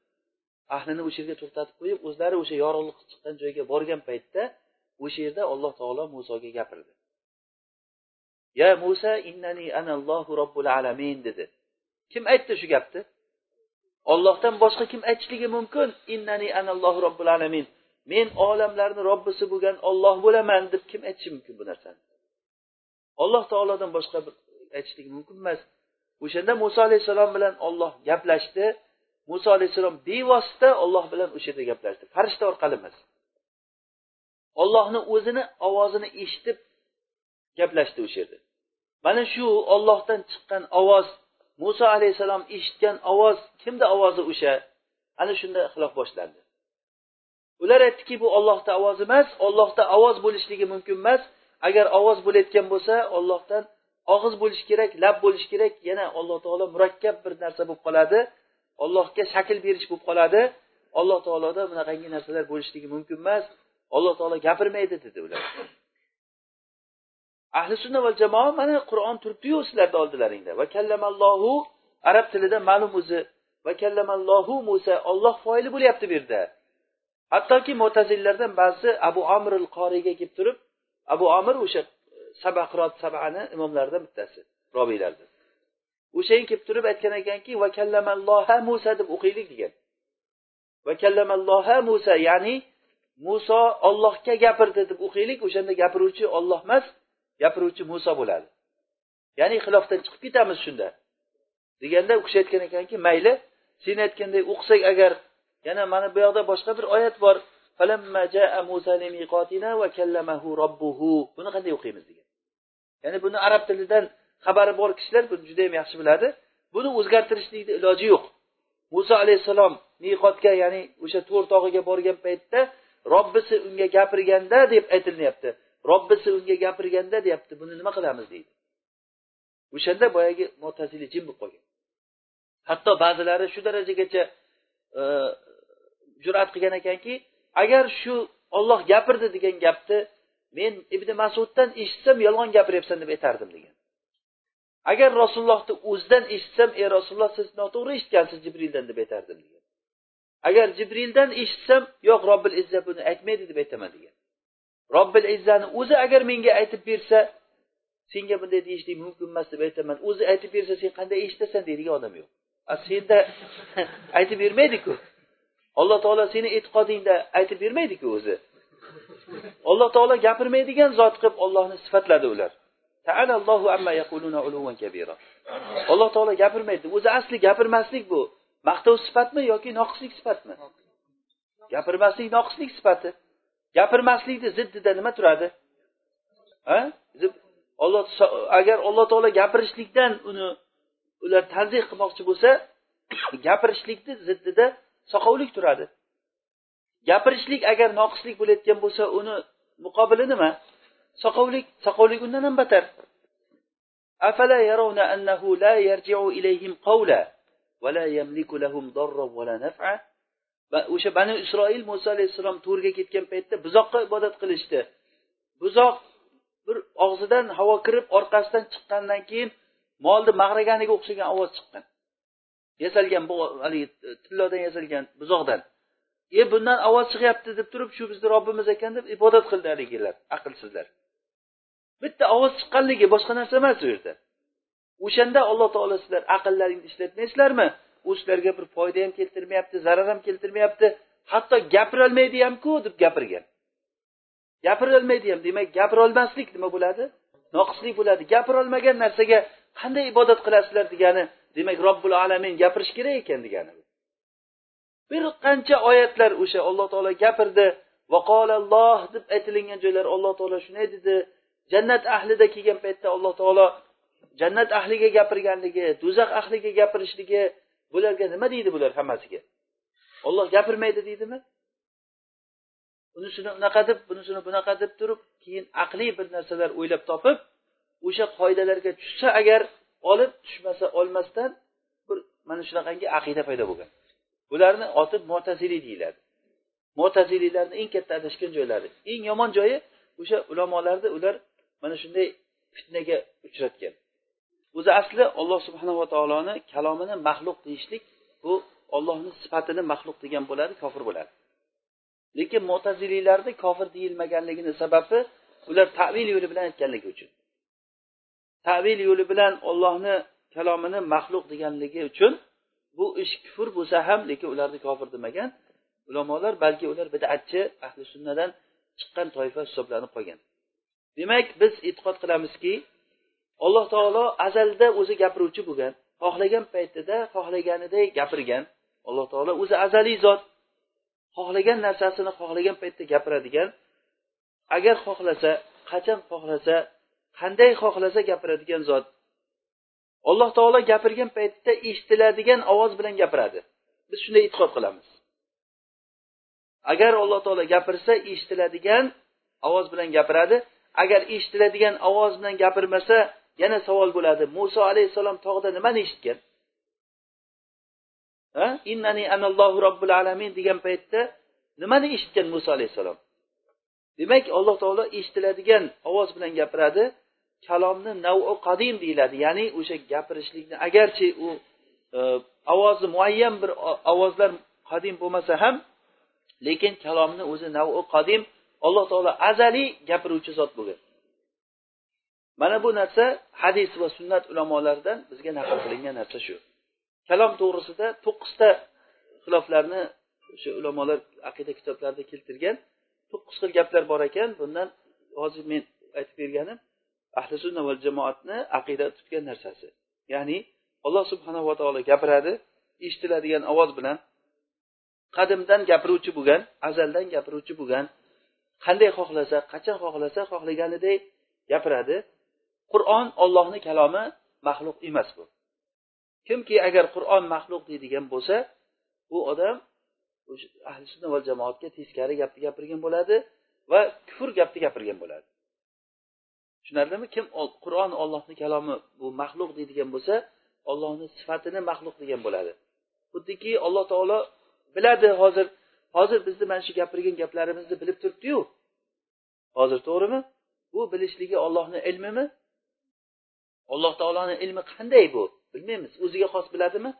ahlini o'sha yerga to'xtatib qo'yib o'zlari o'sha yorug'lik chiqqan joyga borgan paytda o'sha yerda alloh taolo musoga gapirdi. Ya musa innani anallohu robbil alamin dedi. Kim aytdi shu gapni? Ollohdan boshqa kim aytishligi mumkin? Innani anallohu robbil alamin. Men olamlarni robbisi bo'lgan olloh bo'laman deb kim aytishi mumkin bu narsani? Alloh taolodan boshqa bir aytishligi mumkin emas. O'shanda muso alayhissalom bilan olloh gaplashdi. Muso alayhissalom bevosita olloh bilan o'sha yerda gaplashdi. Farishta orqali emas. Ollohni o'zini ovozini eshitib gaplashdi o'sha yerda mana shu ollohdan chiqqan ovoz muso alayhissalom eshitgan ovoz kimni ovozi o'sha? Ana shunda xilof boshlandi. Ular aytdiki bu ollohni ovozi emas ollohda ovoz bo'lishligi mumkin emas. Agar ovoz bo'layotgan bo'lsa ollohdan og'iz bo'lishi kerak lab bo'lishi kerak. Yana alloh taolo murakkab bir narsa bo'lib qoladi. Ollohga shakl berish bo'lib qoladi. Alloh taoloda bunaqangi narsalar bo'lishligi mumkin emas. Alloh taolo gapirmaydi dedi ular. Ahli sunna va jamoa mana qur'on turibdiyu sizlarni oldilaringda va kallamallohu arab tilida ma'lum o'zi va kallamallohu musa olloh foili bo'lyapti bu yerda. Hattoki mo'tazillardan ba'zi abu amril qoriyga kelib turib abu amir o'sha sabaqrot sabani imomlaridan bittasi robiylardan o'shaga kelib turib aytgan ekanki va kallamalloha musa deb o'qiylik degan. Va kallamalloha musa ya'ni muso ollohga gapirdi deb o'qiylik o'shanda gapiruvchi olloh emas gapiruvchi muso bo'ladi. Ya'ni xilofdan chiqib ketamiz shunda. Deganda u kishi aytgan ekanki mayli sen aytganday o'qisak agar yana mana bu yoqda boshqa bir oyat bor. Buni qanday o'qiymiz degan. Ya'ni buni arab tilidan xabari bor kishilar buni judayam yaxshi biladi. Buni o'zgartirishlikni iloji yo'q. Muso alayhissalom miqotga ya'ni o'sha to'r tog'iga borgan paytda robbisi unga gapirganda deb aytilyapti robbisi unga gapirganda deyapti buni nima qilamiz deydi. O'shanda boyagi mo'tazili jim bo'lib qolgan. Hatto ba'zilari shu darajagacha e, jur'at qilgan ekanki agar shu olloh gapirdi degan gapni men ibn masuddan eshitsam yolg'on gapiryapsan deb aytardim degan. Agar rasulullohni o'zidan eshitsam ey rasululloh siz noto'g'ri eshitgansiz jibrildan deb aytardim agar jibrildan eshitsam yo'q robbil izza buni aytmaydi deb aytaman degan. Robbil izzani o'zi agar menga aytib bersa senga bunday deyishlik mumkin emas deb aytaman. O'zi aytib bersa sen qanday eshitasan deydigan odam yo'q. Senda aytib bermaydiku. Alloh taolo seni e'tiqodingda aytib bermaydiku o'zi. Alloh taolo gapirmaydigan zot qilib ollohni sifatladi ular. Alloh taolo gapirmaydi. O'zi asli gapirmaslik bu. Maqtov sifatmi yoki noqislik sifatmi? Gapirmaslik noqislik sifati. Gapirmaslikni ziddida nima turadi? Ha? Olloh agar alloh taolo gapirishlikdan uni ular tanzih qilmoqchi bo'lsa gapirishlikni ziddida soqovlik turadi. Gapirishlik agar noqislik bo'layotgan bo'lsa uni muqobili nima? Soqovlik soqovlik undan ham batar. va o'sha bani isroil muso alayhissalom to'rga ketgan paytda buzoqqa ibodat qilishdi. Buzoq bir og'zidan havo kirib orqasidan chiqqandan keyin molni mag'raganiga o'xshagan ovoz chiqqan. Yasalgan bu haligi e, tillodan yasalgan buzoqdan. E bundan ovoz chiqyapti deb turib shu bizni robbimiz ekan deb ibodat qildi haligilar aqlsizlar. Bitta ovoz chiqqanligi boshqa narsa emas u yerda. O'shanda alloh taolo sizlar aqllaringni ishlatmaysizlarmi u sizlarga bir foyda ham keltirmayapti zarar ham keltirmayapti. Hatto gapirolmaydi hamku deb gapirgan. Gapirolmaydi ham demak gapirolmaslik nima bo'ladi? Noqislik bo'ladi. Gapirolmagan narsaga qanday ibodat qilasizlar degani demak robbil alamin gapirish kerak ekan degani. Bir qancha oyatlar o'sha alloh taolo gapirdi. Vaqolalloh deb aytilingan joylar alloh taolo shunday dedi. Jannat ahlida kelgan paytda alloh taolo jannat ahliga gapirganligi do'zax ahliga gapirishligi bularga nima deydi bular hammasiga? Olloh gapirmaydi deydimi? Bunisini unaqa deb bunisini bunaqa deb turib keyin aqliy bir narsalar o'ylab topib o'sha qoidalarga tushsa agar olib tushmasa olmasdan bir mana shunaqangi aqida paydo bo'lgan. Bularni oti mo'taziliy deyiladi. Mo'taziliylarni eng katta adashgan joylari eng yomon joyi o'sha ulamolarni ular mana shunday fitnaga uchratgan. O'zi asli olloh subhanava taoloni kalomini maxluq deyishlik bu ollohni sifatini maxluq degan bo'ladi kofir bo'ladi. Lekin mo'taziliylarni kofir deyilmaganligini sababi ular tavil yo'li bilan aytganligi uchun. Tavil yo'li bilan ollohni kalomini maxluq deganligi uchun bu ish kufr bo'lsa ham lekin ularni kofir demagan ulamolar balki ular bidatchi ahli sunnadan chiqqan toifa hisoblanib qolgan. Demak biz e'tiqod qilamizki alloh taolo azalda o'zi gapiruvchi bo'lgan xohlagan paytida xohlaganiday gapirgan alloh taolo o'zi azaliy zot. Xohlagan narsasini xohlagan paytda gapiradigan agar xohlasa qachon xohlasa qanday xohlasa gapiradigan zot. Alloh taolo gapirgan paytda eshitiladigan ovoz bilan gapiradi. Biz shunday e'tiqod qilamiz. Agar alloh taolo gapirsa eshitiladigan ovoz bilan gapiradi. Agar eshitiladigan ovoz bilan gapirmasa yana savol bo'ladi. Muso alayhissalom tog'da nimani eshitgan innani anallohu robbil alamin degan paytda nimani eshitgan muso alayhissalom? Demak alloh taolo eshitiladigan ovoz bilan gapiradi. Kalomni navu qadim deyiladi. Ya'ni o'sha gapirishlikni agarchi u e, ovozi muayyan bir ovozlar qadim bo'lmasa ham lekin kalomni o'zi navu qadim alloh taolo azaliy gapiruvchi zot bo'lgan. Mana bu narsa hadis va sunnat ulamolaridan bizga naql qilingan narsa shu. Kalom to'g'risida to'qqizta xiloflarni o'sha ulamolar aqida kitoblarida keltirgan to'qqiz xil gaplar bor ekan. Bundan hozir men aytib berganim ahli sunna va jamoatni aqida tutgan narsasi. Ya'ni alloh subhanava taolo gapiradi eshitiladigan ovoz bilan qadimdan gapiruvchi bo'lgan azaldan gapiruvchi bo'lgan qanday xohlasa qachon xohlasa xohlaganidek gapiradi. Qur'on ollohni kalomi maxluq emas bu. Kimki agar qur'on maxluq deydigan bo'lsa u odam ahli sunna va jamoatga teskari gapni gapirgan bo'ladi va kufr gapni gapirgan bo'ladi. Tushunarlimi? Kim qur'on ollohni kalomi bu maxluq deydigan bo'lsa ollohni sifatini maxluq degan bo'ladi. Xuddiki alloh taolo biladi hozir hozir bizni mana shu gapirgan gaplarimizni bilib turibdiyu. Hozir to'g'rimi? Bu bilishligi ollohni ilmimi? Alloh taoloni ilmi qanday bu? Bilmaymiz. O'ziga xos biladimi?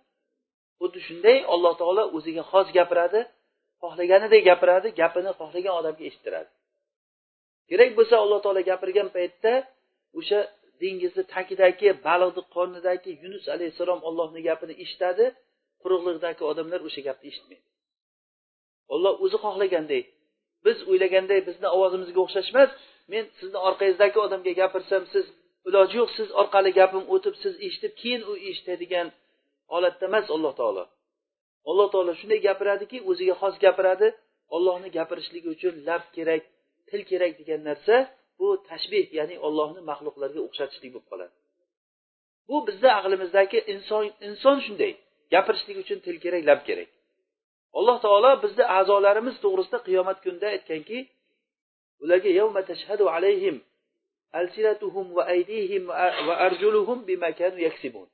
Xuddi shunday alloh taolo o'ziga xos gapiradi xohlaganidek gapiradi gapini xohlagan odamga eshittiradi. Kerak bo'lsa alloh taolo gapirgan paytda o'sha dengizni tagidagi baliqni qornidagi yunus alayhissalom ollohni gapini eshitadi quruqliqdagi odamlar o'sha gapni eshitmaydi. Olloh o'zi xohlagandek biz o'ylaganday bizni ovozimizga o'xshash emas men sizni orqangizdagi odamga gapirsam siz iloji yo'q siz orqali gapim o'tib siz eshitib keyin u eshitadigan holatda emas alloh taolo. Alloh taolo shunday gapiradiki o'ziga xos gapiradi ollohni gapirishligi uchun lab kerak til kerak degan narsa bu tashbeh ya'ni ollohni maxluqlarga o'xshatishlik bo'lib qoladi. Bu bizni aqlimizdagi inson inson shunday gapirishlik uchun til kerak lab kerak. Alloh taolo bizni a'zolarimiz to'g'risida qiyomat kunida aytganki ularga yawma tashhadu alayhim alsinatuhum va aydihim va arjuluhum bima kanu yaksibun.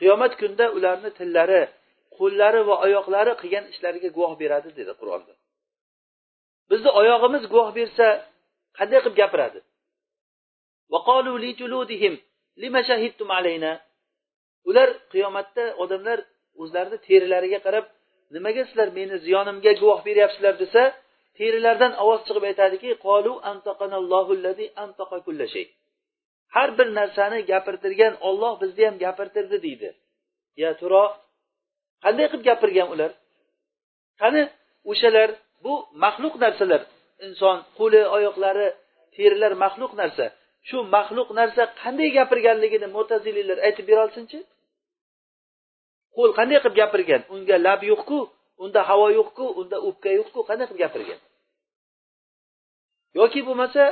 Qiyomat kunida ularni tillari qo'llari va oyoqlari qilgan ishlariga guvoh beradi dedi qur'onda. Bizni oyog'imiz guvoh bersa qanday qilib gapiradi? Ular qiyomatda odamlar o'zlarini terilariga qarab nimaga sizlar meni ziyonimga guvoh beryapsizlar desa terilardan ovoz chiqib aytadiki har bir narsani gapirtirgan olloh bizni ham gapirtirdi deydi. Ya turo qanday qilib gapirgan ular? Qani o'shalar bu maxluq narsalar. Inson qo'li oyoqlari terilar maxluq narsa. Shu maxluq narsa qanday gapirganligini mo'tazililar aytib bera olsinchi qo'l qanday qilib gapirgan? Unga lab yo'qku. unda havo yo'qku unda o'pka yo'qku qanday qilib gapirgan yoki bo'lmasa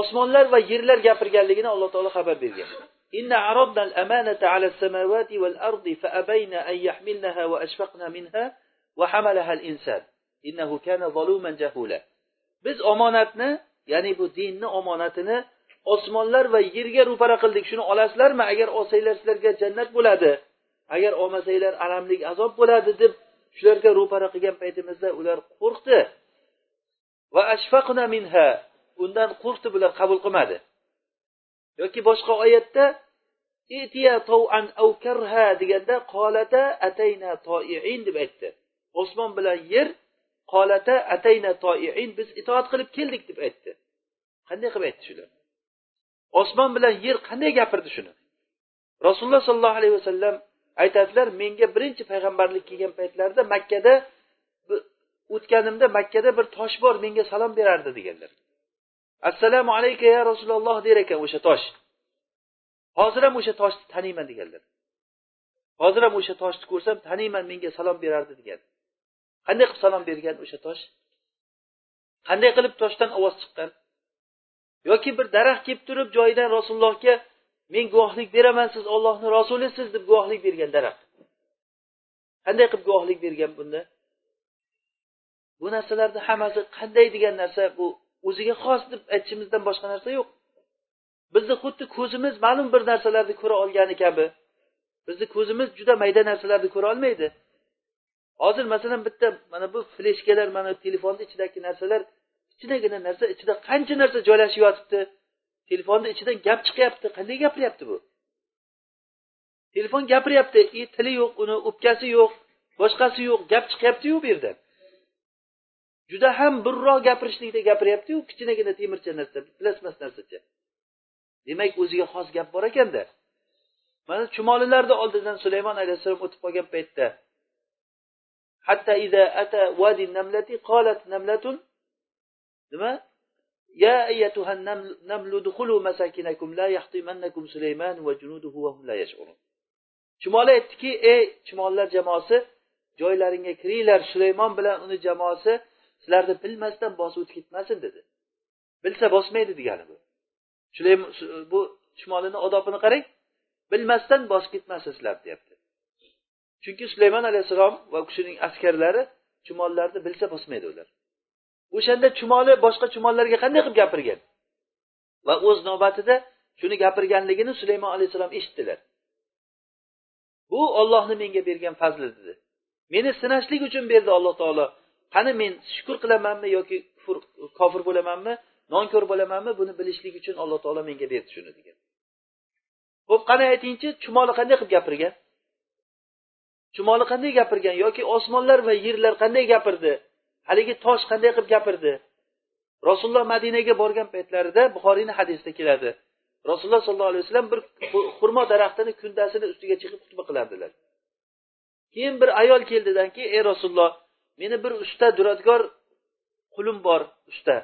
osmonlar va yerlar gapirganligini alloh taolo xabar bergan إن عرضنا الأمانة على السماوات والأرض فأبين أن يحملنها وأشفقن منها وحملها الإنسان إنه كان ظلوما جهولا biz omonatni ya'ni bu dinni omonatini osmonlar va yerga ro'para qildik shuni olasizlarmi agar olsanglar sizlarga jannat bo'ladi Agar olmasanglar alamlik azob bo'ladi deb shularga ro'para qilgan paytimizda ular qo'rqdi. Va ashfaqna minha undan qo'rqdi bular qabul qilmadi. Yoki boshqa oyatda deganda qolata atayna toiin deb aytdi. Osmon bilan yer qolata atayna toiin biz itoat qilib keldik deb aytdi. Qanday qilib aytdi shular? Osmon bilan yer qanday gapirdi shuni? Rasululloh sollallohu alayhi vasallam aytadilar menga birinchi payg'ambarlik kelgan paytlarida makkada o'tganimda makkada bir tosh bor menga salom berardi deganlar. Assalomu alayka ya rasululloh der ekan o'sha tosh. Hozir ham o'sha toshni taniyman deganlar. Hozir ham o'sha toshni ko'rsam taniyman menga salom berardi degan. Qanday qilib salom bergan o'sha tosh? Qanday qilib toshdan ovoz chiqqan? Yoki bir daraxt kelib turib joyidan rasulullohga men guvohlik beraman siz ollohni rasulisiz deb guvohlik bergan daraxt. Qanday qilib guvohlik bergan bunda? Bu narsalarni hammasi qanday degan narsa bu o'ziga xos deb aytishimizdan boshqa narsa yo'q. Bizni xuddi ko'zimiz ma'lum bir narsalarni ko'ra olgani kabi bizni ko'zimiz juda mayda narsalarni ko'ra olmaydi. Hozir masalan bitta mana bu fleshkalar mana telefonni ichidagi narsalar kichkinagina narsa ichida qancha narsa joylashib yotibdi? Telefonni ichidan gap chiqyapti. Qanday gapiryapti bu? Telefon gapiryapti. И tili yo'q uni o'pkasi yo'q boshqasi yo'q gap chiqyaptiyu bu yerdan juda ham birroq gapirishlikda gapiryaptiyu kichkinagina temircha narsa bilasmas narsacha? Demak o'ziga xos gap bor ekanda. Mana chumolilarni oldidan sulaymon alayhissalom o'tib qolgan paytda. Hatta ida ata vadi namlati qolat namlatun. Nima? يا أيتها النمل ادخلوا مساكنكم لا يحطمنكم سليمان وجنوده وهم لا يشعرون chumoli aytdiki ey chumollar jamoasi joylaringga kiringlar sulaymon bilan uni jamoasi sizlarni bilmasdan bosib o'tib ketmasin dedi bilsa bosmaydi degani bu sulaymon bu chumolini odobini qarang bilmasdan bosib ketmasin sizlar deyapti chunki sulaymon alayhissalom va u kishining askarlari chumollarni bilsa bosmaydi ular O'shanda chumoli boshqa chumollarga qanday qilib gapirgan? Va o'z navbatida shuni gapirganligini sulaymon alayhissalom eshitdilar. Bu ollohni menga bergan fazli dedi meni sinashlik uchun berdi alloh taolo. Qani men shukur qilamanmi yoki kofir bo'lamanmi nonko'r bo'lamanmi buni bilishlik uchun alloh taolo menga berdi shuni degan. Ho'p qani aytingchi chumoli qanday qilib gapirgan? Chumoli qanday gapirgan yoki osmonlar va yerlar qanday gapirdi? Haligi tosh qanday qilib gapirdi? Rasululloh madinaga borgan paytlarida buxoriyni hadisida keladi. Rasululloh sollallohu alayhi vasallam bir xurmo daraxtini kundasini ustiga chiqib xutba qilardilar. Keyin bir ayol keldidanki ey rasululloh meni bir usta duradgor qulim bor usta.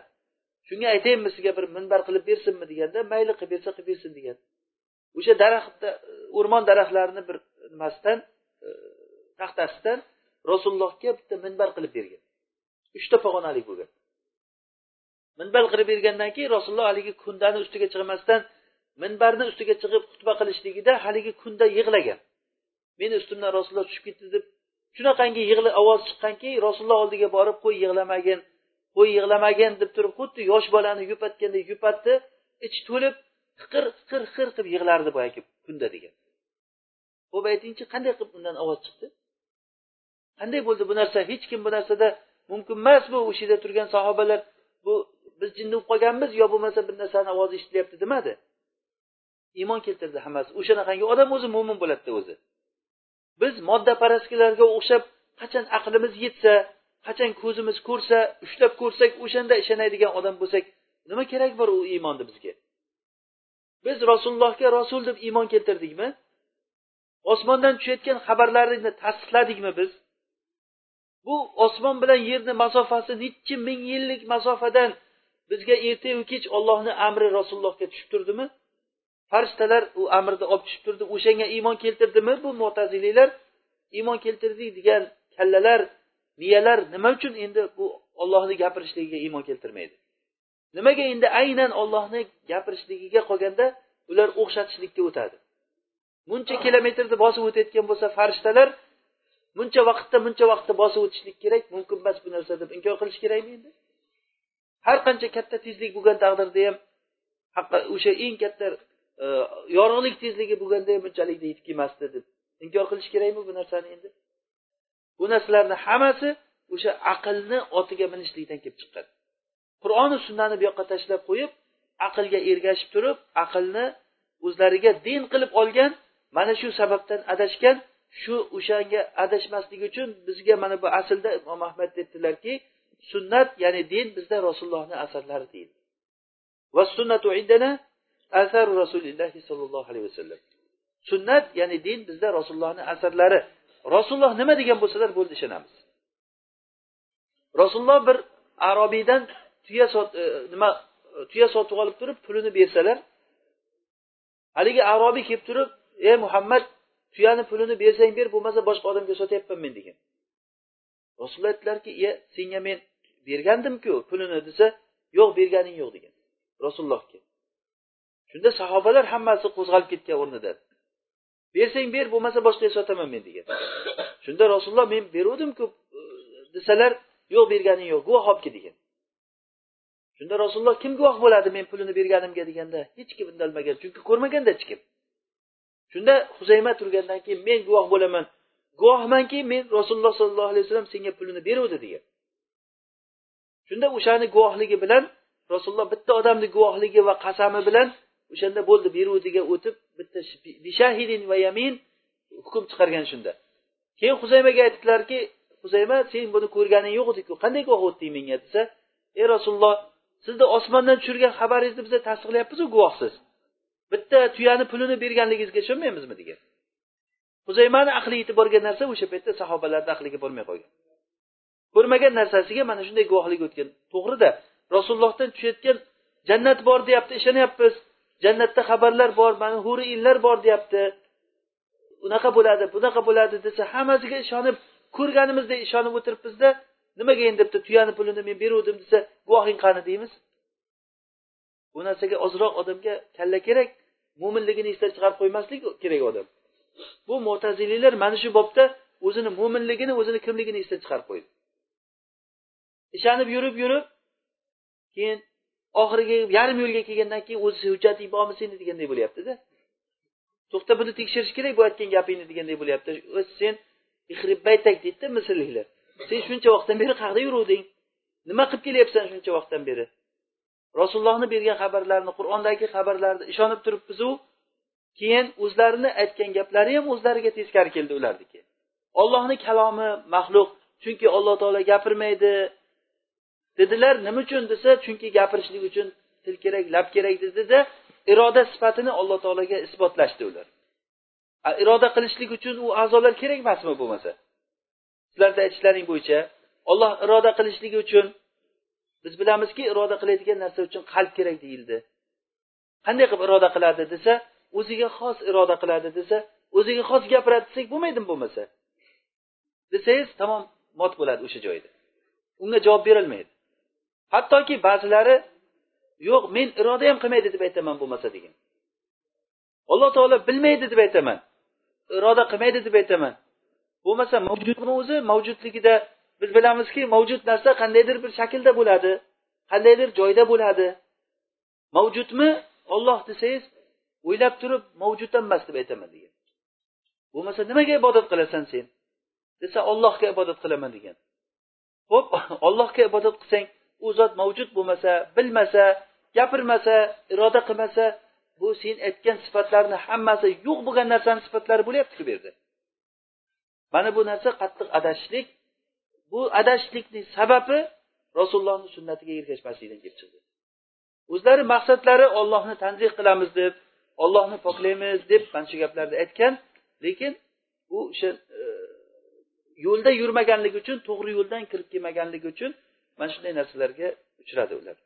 Shunga aytaymi sizga bir minbar qilib bersinmi? deganda mayli qilib bersa qilib bersin degan o'sha daraxtda o'rmon daraxtlarini bir nimasidan e, taxtasidan rasulullohga bitta minbar qilib bergan. Uchta pog'onali bo'lgan. Minbar qilib bergandan keyin rasululloh haligi kundani ustiga chiqmasdan minbarni ustiga chiqib xutba qilishligida haligi kunda yig'lagan. Meni ustimdan rasululloh tushib ketdi deb shunaqangi yig'li ovoz chiqqanki rasululloh oldiga borib qo'y yig'lamagin qo'y yig'lamagin deb turib xuddi yosh bolani yupatgandek yupatdi ichi to'lib hiqir hiqir hiqir qilib yig'lardi boyagi kunda degan. Ho'p aytingchi qanday qilib undan ovoz chiqdi? Qanday bo'ldi bu narsa? Hech kim bu narsada mumkin emas bu o'sha yerda turgan sahobalar? Bu biz jinni bo'lib qolganmiz yo bo'lmasa bir narsani ovozi eshitilyapti demadi. Iymon keltirdi hammasi. O'shanaqangi odam o'zi mo'min bo'ladida o'zi. Biz moddaparastlarga o'xshab qachon aqlimiz yetsa qachon ko'zimiz ko'rsa ushlab ko'rsak o'shanda ishonadigan odam bo'lsak nima kerak bor u iymonni bizga? Biz rasulullohga rasul deb iymon keltirdikmi? Osmondan tushayotgan xabarlarni tasdiqladikmi biz? Bu osmon bilan yerni masofasi nechi ming yillik masofadan bizga ertayu kech ollohni amri rasulullohga tushib turdimi? Farishtalar u amrni olib tushib turdi. O'shanga iymon keltirdimi bu mo'taziliylar iymon keltirdik degan kallalar miyalar nima uchun endi bu ollohni gapirishligiga iymon keltirmaydi? Nimaga endi aynan ollohni gapirishligiga qolganda ular o'xshatishlikka o'tadi? Muncha kilometrni bosib o'tayotgan bo'lsa farishtalar muncha vaqtda muncha vaqtda bosib o'tishlik kerak mumkin emas bu narsa deb inkor qilish kerakmi endi har qancha katta tezlik bo'lgan taqdirda ham o'sha eng katta e, yorug'lik tezligi bo'lganda ham bunchalik yetib kelmasdi deb inkor qilish kerakmi bu narsani endi? Bu narsalarni hammasi o'sha aqlni otiga minishlikdan kelib chiqqan. Qur'oni sunnani bu yoqqa tashlab qo'yib aqlga ergashib turib aqlni o'zlariga din qilib olgan mana shu sababdan adashgan shu o'shanga adashmaslik uchun bizga mana bu aslda imom ahmad aytdilarki sunnat ya'ni din bizda rasulullohni asarlari deydi. Va sunnatu indana asaru rasulillahi sollallohu alayhi vasallam. Sunnat ya'ni din bizda rasulullohni asarlari. Rasululloh nima degan bo'lsalar bo'ldi ishonamiz. Rasululloh bir arobiydan tuya sot e, nima e, tuya sotib olib turib pulini bersalar haligi arobiy kelib turib ey muhammad tuyani pulini bersang ber bo'lmasa boshqa odamga sotyapman men degan. Rasululloh aytdilarki iye senga men bergandimku pulini? desa yo'q berganing yo'q degan. Rasulullohga. Shunda sahobalar hammasi qo'zg'alib ketgan o'rnidan bersang ber bo'lmasa boshqaga sotaman men degan. Shunda rasululloh men beruvdimku e, desalar yo'q berganing yo'q guvoh olib kel degan. Shunda rasululloh kim guvoh bo'ladi men pulini berganimga? deganda hech kim indalmagan chunki ko'rmaganda hech kim. Shunda huzayma turgandan keyin men guvoh bo'laman. Guvohmanki men rasululloh sollallohu alayhi vasallam senga pulini beruvdi degan. Shunda o'shani guvohligi bilan rasululloh bitta odamni guvohligi va qasami bilan o'shanda bo'ldi beruvdiga o'tib bitta bishahidin va yamin hukm chiqargan shunda. Keyin huzaymaga aytdilarki huzayma sen buni ko'rganing yo'q ediku qanday guvoh o'tding menga? desa ey rasululloh sizni osmondan tushirgan xabaringizni biz tasdiqlayapmizu guvohsiz. Bitta tuyani pulini berganligingizga ishonmaymizmi degan. Huzaymani aqli yetib borgan narsa o'sha paytda sahobalarni aqliga bormay qolgan. Ko'rmagan narsasiga mana shunday guvohlik o'tgan. To'g'rida rasulullohdan tushayotgan jannat bor deyapti ishonyapmiz. Jannatda xabarlar bor mana huri inlar bor deyapti. Unaqa bo'ladi bunaqa bo'ladi desa hammasiga ishonib ko'rganimizdek ishonib o'tiribmizda. Nimaga endi bitta tuyani pulini men beruvdim desa guvohing qani deymiz? Bu narsaga ozroq odamga kalla kerak mo'minligini esdan chiqarib qo'ymaslik kerak odam. Bu mo'taziliylar mana shu bobda o'zini mo'minligini o'zini kimligini esdan chiqarib qo'ydi. Ishonib yurib yurib keyin oxiriga yarim yo'lga kelgandan keyin o'zi hujjating bormi seni deganday bo'lyaptida. To'xta buni tekshirish kerak bu aytgan gapingni deganday bo'lyapti. Sen baytak deydida misrliklar. Sen shuncha vaqtdan beri qayerda yuruvding? Nima qilib kelyapsan shuncha vaqtdan beri? Rasulullohni bergan xabarlarni qur'ondagi xabarlarni ishonib turibmizu. Keyin o'zlarini aytgan gaplari ham o'zlariga teskari keldi ularniki ollohni kalomi maxluq chunki alloh taolo gapirmaydi. Dedilar nima uchun desa chunki gapirishlik uchun til kerak lab kerak dedida iroda sifatini alloh taologa isbotlashdi ular. Iroda qilishlik uchun u a'zolar kerak emasmi bo'lmasa? Sizlarni aytishlaring bo'yicha olloh iroda qilishligi uchun biz bilamizki iroda qiladigan narsa uchun qalb kerak deyildi. Qanday qilib iroda qiladi desa o'ziga xos iroda qiladi desa o'ziga xos gapiradi desak bo'lmaydimi bo'lmasa? Desangiz tamom mot bo'ladi o'sha joyda. Unga javob berilmaydi. Hattoki ba'zilari yo'q men iroda ham qilmaydi deb aytaman bo'lmasa degan. Alloh taolo bilmaydi deb aytaman. Iroda qilmaydi deb aytaman. Bo'lmasa mavjudni o'zi mavjudligida biz bilamizki mavjud narsa qandaydir bir shaklda bo'ladi qandaydir joyda bo'ladi. Mavjudmi? Olloh desangiz o'ylab turib mavjud emas deb aytaman degan. Bo'lmasa nimaga ibodat qilasan sen? Desa ollohga ibodat qilaman degan. Ho'p ollohga ibodat qilsang u zot mavjud bo'lmasa bilmasa gapirmasa iroda qilmasa bu sen aytgan sifatlarni hammasi yo'q bo'lgan narsani sifatlari bo'lyaptiku bu yerda. Mana bu narsa qattiq adashishlik bu adashishlikning sababi rasulullohni sunnatiga ergashmaslikdan kelib chiqdi. O'zlari maqsadlari ollohni tanzih qilamiz deb ollohni poklaymiz deb mana shu gaplarni aytgan lekin u o'sha e, yo'lda yurmaganligi uchun to'g'ri yo'ldan kirib kelmaganligi uchun mana shunday narsalarga uchradi ular.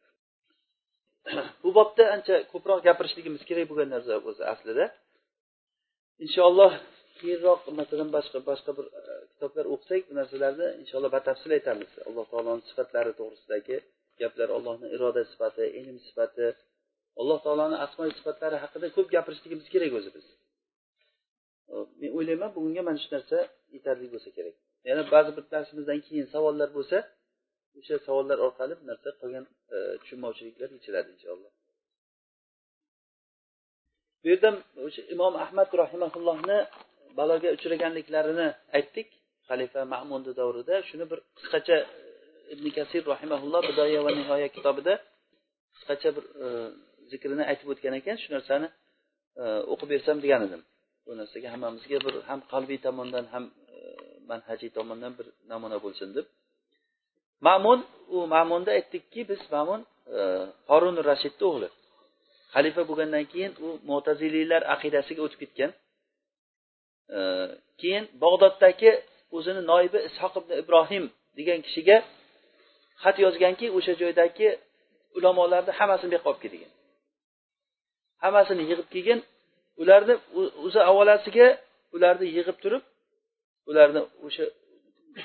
Bu bobda ancha ko'proq gapirishligimiz kerak bo'lgan narsa o'zi aslida. Inshaalloh keyinroq masalan boshqa boshqa bir e, kitoblar o'qisak bu narsalarni inshaalloh batafsil aytamiz. Alloh taoloni sifatlari to'g'risidagi gaplar allohni iroda sifati ilm sifati alloh taoloni asmo sifatlari haqida ko'p gapirishligimiz kerak o'zi biz men o'ylayman bugunga mana shu narsa yetarli bo'lsa kerak. Yana ba'zi bir darsimizdan keyin savollar bo'lsa o'sha savollar orqali bu narsa qolgan e, tushunmovchiliklar yechiladi inshaalloh. Bu yerda o'sha imom ahmad rahimaullohni baloga uchraganliklarini aytdik. Xalifa ma'munni davrida shuni bir qisqacha ibn kasir rahimaulloh bidoya va nihoya kitobida qisqacha bir e, zikrini aytib o'tgan ekan. Shu narsani e, o'qib bersam degan edim. Bu narsaga hammamizga bir ham qalbiy tomondan ham e, manhajiy tomondan bir namuna bo'lsin deb. Ma'mun u ma'munda aytdikki biz ma'mun e, horun rashidni o'g'li. Xalifa bo'lgandan keyin u mo'taziliylar aqidasiga o'tib ketgan. Keyin bog'doddagi o'zini noibi ishoq ibn ibrohim degan kishiga xat yozganki o'sha joydagi ulamolarni hammasini bu yoqqa olib kel degan hammasini yig'ib kelgin ularni o'zi avvalasiga ularni yig'ib turib ularni o'sha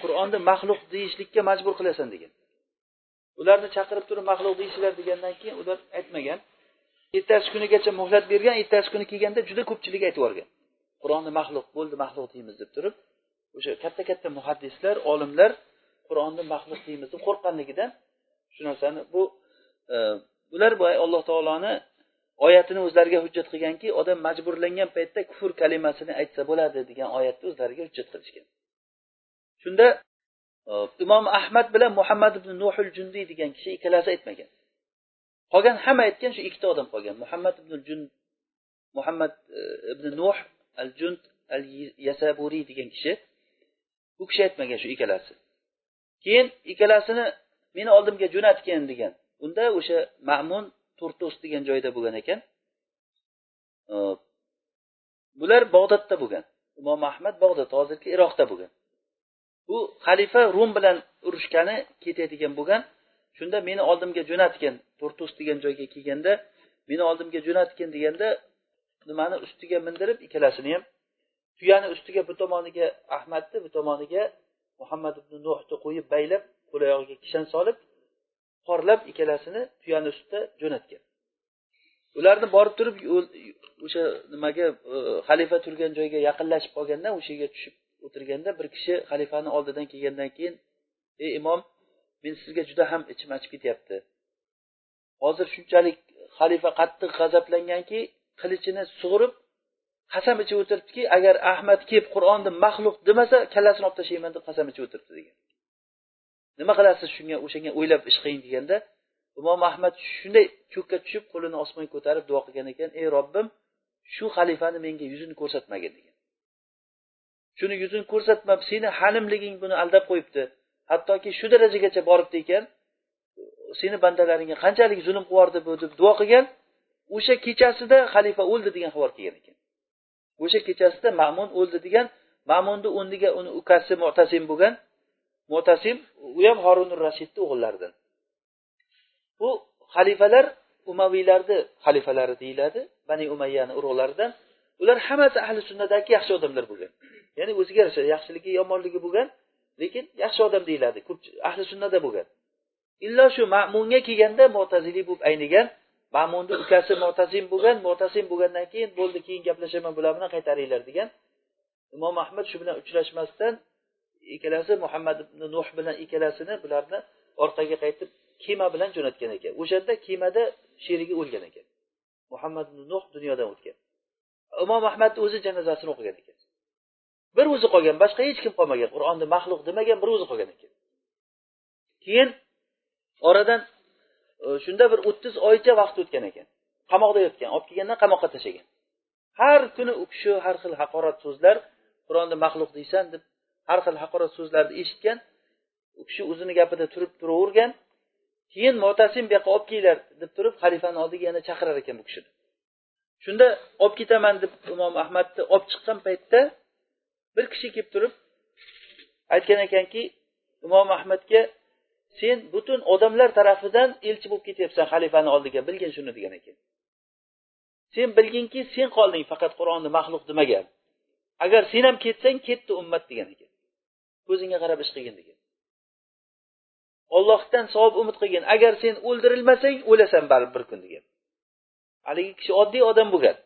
qur'onni maxluq deyishlikka majbur qilasan degan. Ularni chaqirib turib maxluq deysizlar degandan keyin ular aytmagan ertasi kunigacha muhlat bergan ertasi kuni kelganda juda ko'pchilik aytib yuborgan. Qur'onni maxluq bo'ldi maxluq deymiz deb turib o'sha katta katta muhaddislar olimlar qur'onni maxluq deymiz deb qo'rqqanligidan shu narsani bu ular bular boya alloh taoloni oyatini o'zlariga hujjat qilganki odam majburlangan paytda kufr kalimasini aytsa bo'ladi degan oyatni o'zlariga hujjat qilishgan. Shunda e, imom ahmad bilan muhammad ibn nuhul jundiy degan kishi ikkalasi aytmagan. Qolgan hamma aytgan shu ikkita odam qolgan. Muhammad ibn jun muhammad e, ibn nuh al junt al yasaburiy degan kishi u kishi aytmagan shu ikkalasi. Keyin ikkalasini meni oldimga jo'natgin degan. Unda o'sha ma'mun turtus degan joyda bo'lgan ekan. Bular bog'dodda bo'lgan. Imom ahmad bog'dod hozirgi iroqda bo'lgan. Bu xalifa rum bilan urushgani ketadigan bo'lgan. Shunda meni oldimga jo'natgin turtus degan joyga kelganda meni oldimga jo'natgin deganda nimani ustiga mindirib ikkalasini ham tuyani ustiga bu tomoniga ahmadni bu tomoniga muhammad ibn nuhni qo'yib baylab qo'l oyog'iga kishan solib porlab ikkalasini tuyani ustida jo'natgan. Ularni borib turib o'sha nimaga e, xalifa turgan joyga yaqinlashib qolganda o'sha yerga tushib o'tirganda bir kishi xalifani oldidan kelgandan keyin ey imom men sizga juda ham ichim achib ketyapti. Hozir shunchalik xalifa qattiq g'azablanganki qilichini sug'urib qasam ichib o'tiribdiki agar ahmad kelib qur'onni maxluq demasa kallasini olib tashlayman deb qasam ichib o'tiribdi degan. Nima qilasiz shunga o'shanga o'ylab ish qiling deganda imom ahmad shunday ko'kka tushib qo'lini osmonga ko'tarib duo qilgan ekan ey robbim shu xalifani menga yuzini ko'rsatmagin degan. Shuni yuzini ko'rsatmab seni halimliging buni aldab qo'yibdi. Hattoki shu darajagacha boribdi ekan seni bandalaringga qanchalik zulm qilyapti bu deb duo qilgan o'sha kechasida xalifa o'ldi degan xabar kelgan ekan. o'sha kechasida ma'mun o'ldi degan ma'munni o'rniga uni ukasi mo'tasim bo'lgan. Mo'tasim u ham horunur rashidni o'g'illaridan. Bu xalifalar umaviylarni xalifalari deyiladi bani umayyani urug'laridan. Ular hammasi ahli sunnadagi yaxshi odamlar bo'lgan. Ya'ni o'ziga yarasha yaxshiligi yomonligi bo'lgan lekin yaxshi odam deyiladi ahli sunnada bo'lgan. Illo shu ma'munga kelganda mo'taziliy bo'lib aynigan ma'munni ukasi mo'tazim bo'lgan mo'tazim bo'lgandan keyin bo'ldi keyin gaplashaman bular bilan qaytaringlar degan imom ahmad shu bilan uchrashmasdan ikkalasi muhammad ibn nuh bilan ikkalasini bularni orqaga qaytib kema bilan jo'natgan ekan. O'shanda kemada sherigi o'lgan ekan. Muhammad ibn nuh dunyodan o'tgan. Imom ahmadni o'zi janozasini o'qigan ekan. Bir o'zi qolgan boshqa hech kim qolmagan. Qur'onni maxluq demagan bir o'zi qolgan ekan. Keyin oradan Э, shunda bir o'ttiz oycha vaqt o'tgan ekan. Qamoqda yotgan olib kelgandan qamoqqa tashlagan. Har kuni u kishi har xil haqorat so'zlar qur'onni maxluq deysan deb har xil haqorat so'zlarni eshitgan u kishi o'zini gapida turib turavergan keyin motasim bu yoqqa olib kelinglar deb turib xalifani oldiga yana chaqirar ekan bu kishini shunda olib ketaman deb imom ahmadni olib chiqqan paytda bir kishi kelib turib aytgan ekanki imom ahmadga sen butun odamlar tarafidan elchi bo'lib ketyapsan xalifani oldiga. Bilgin shuni degan ekan. Sen bilginki sen qolding faqat qur'onni maxluq demagan. Agar sen ham ketsang ketdi ummat degan ekan. Ko'zingga qarab ish qilgin degan. Ollohdan savob umid qilgin. Agar sen o'ldirilmasang o'lasan baribir bir kun degan. Haligi kishi oddiy odam bo'lgan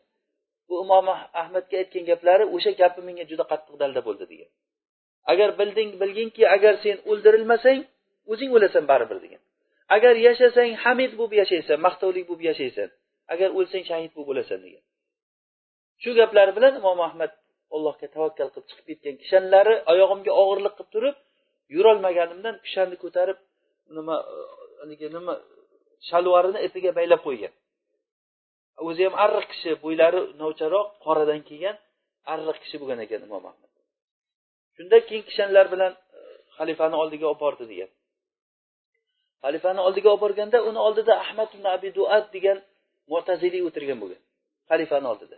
bu imom ahmadga aytgan gaplari o'sha gapi menga juda qattiq dalda bo'ldi degan. Agar bilding bilginki agar sen o'ldirilmasang o'zing o'lasan baribir degan. Agar yashasang hamid bo'lib yashaysan maqtovli bo'lib yashaysan agar o'lsang shahid bo'lib o'lasan degan. Shu gaplar bilan imom ahmad allohga tavakkal qilib chiqib ketgan kishanlari oyog'imga og'irlik qilib turib yurolmaganimdan kishanni ko'tarib nima haligi nima shalvarini ipiga baylab qo'ygan. O'zi ham arriq kishi bo'ylari novcharoq qoradan kelgan arriq kishi bo'lgan ekan imom ahmad. Shundan keyin kishanlar bilan xalifani oldiga olib bordi degan. Xalifani oldiga olib borganda uni oldida ahmad ibn abi duat degan mo'taziliy o'tirgan bo'lgan. Xalifani oldida.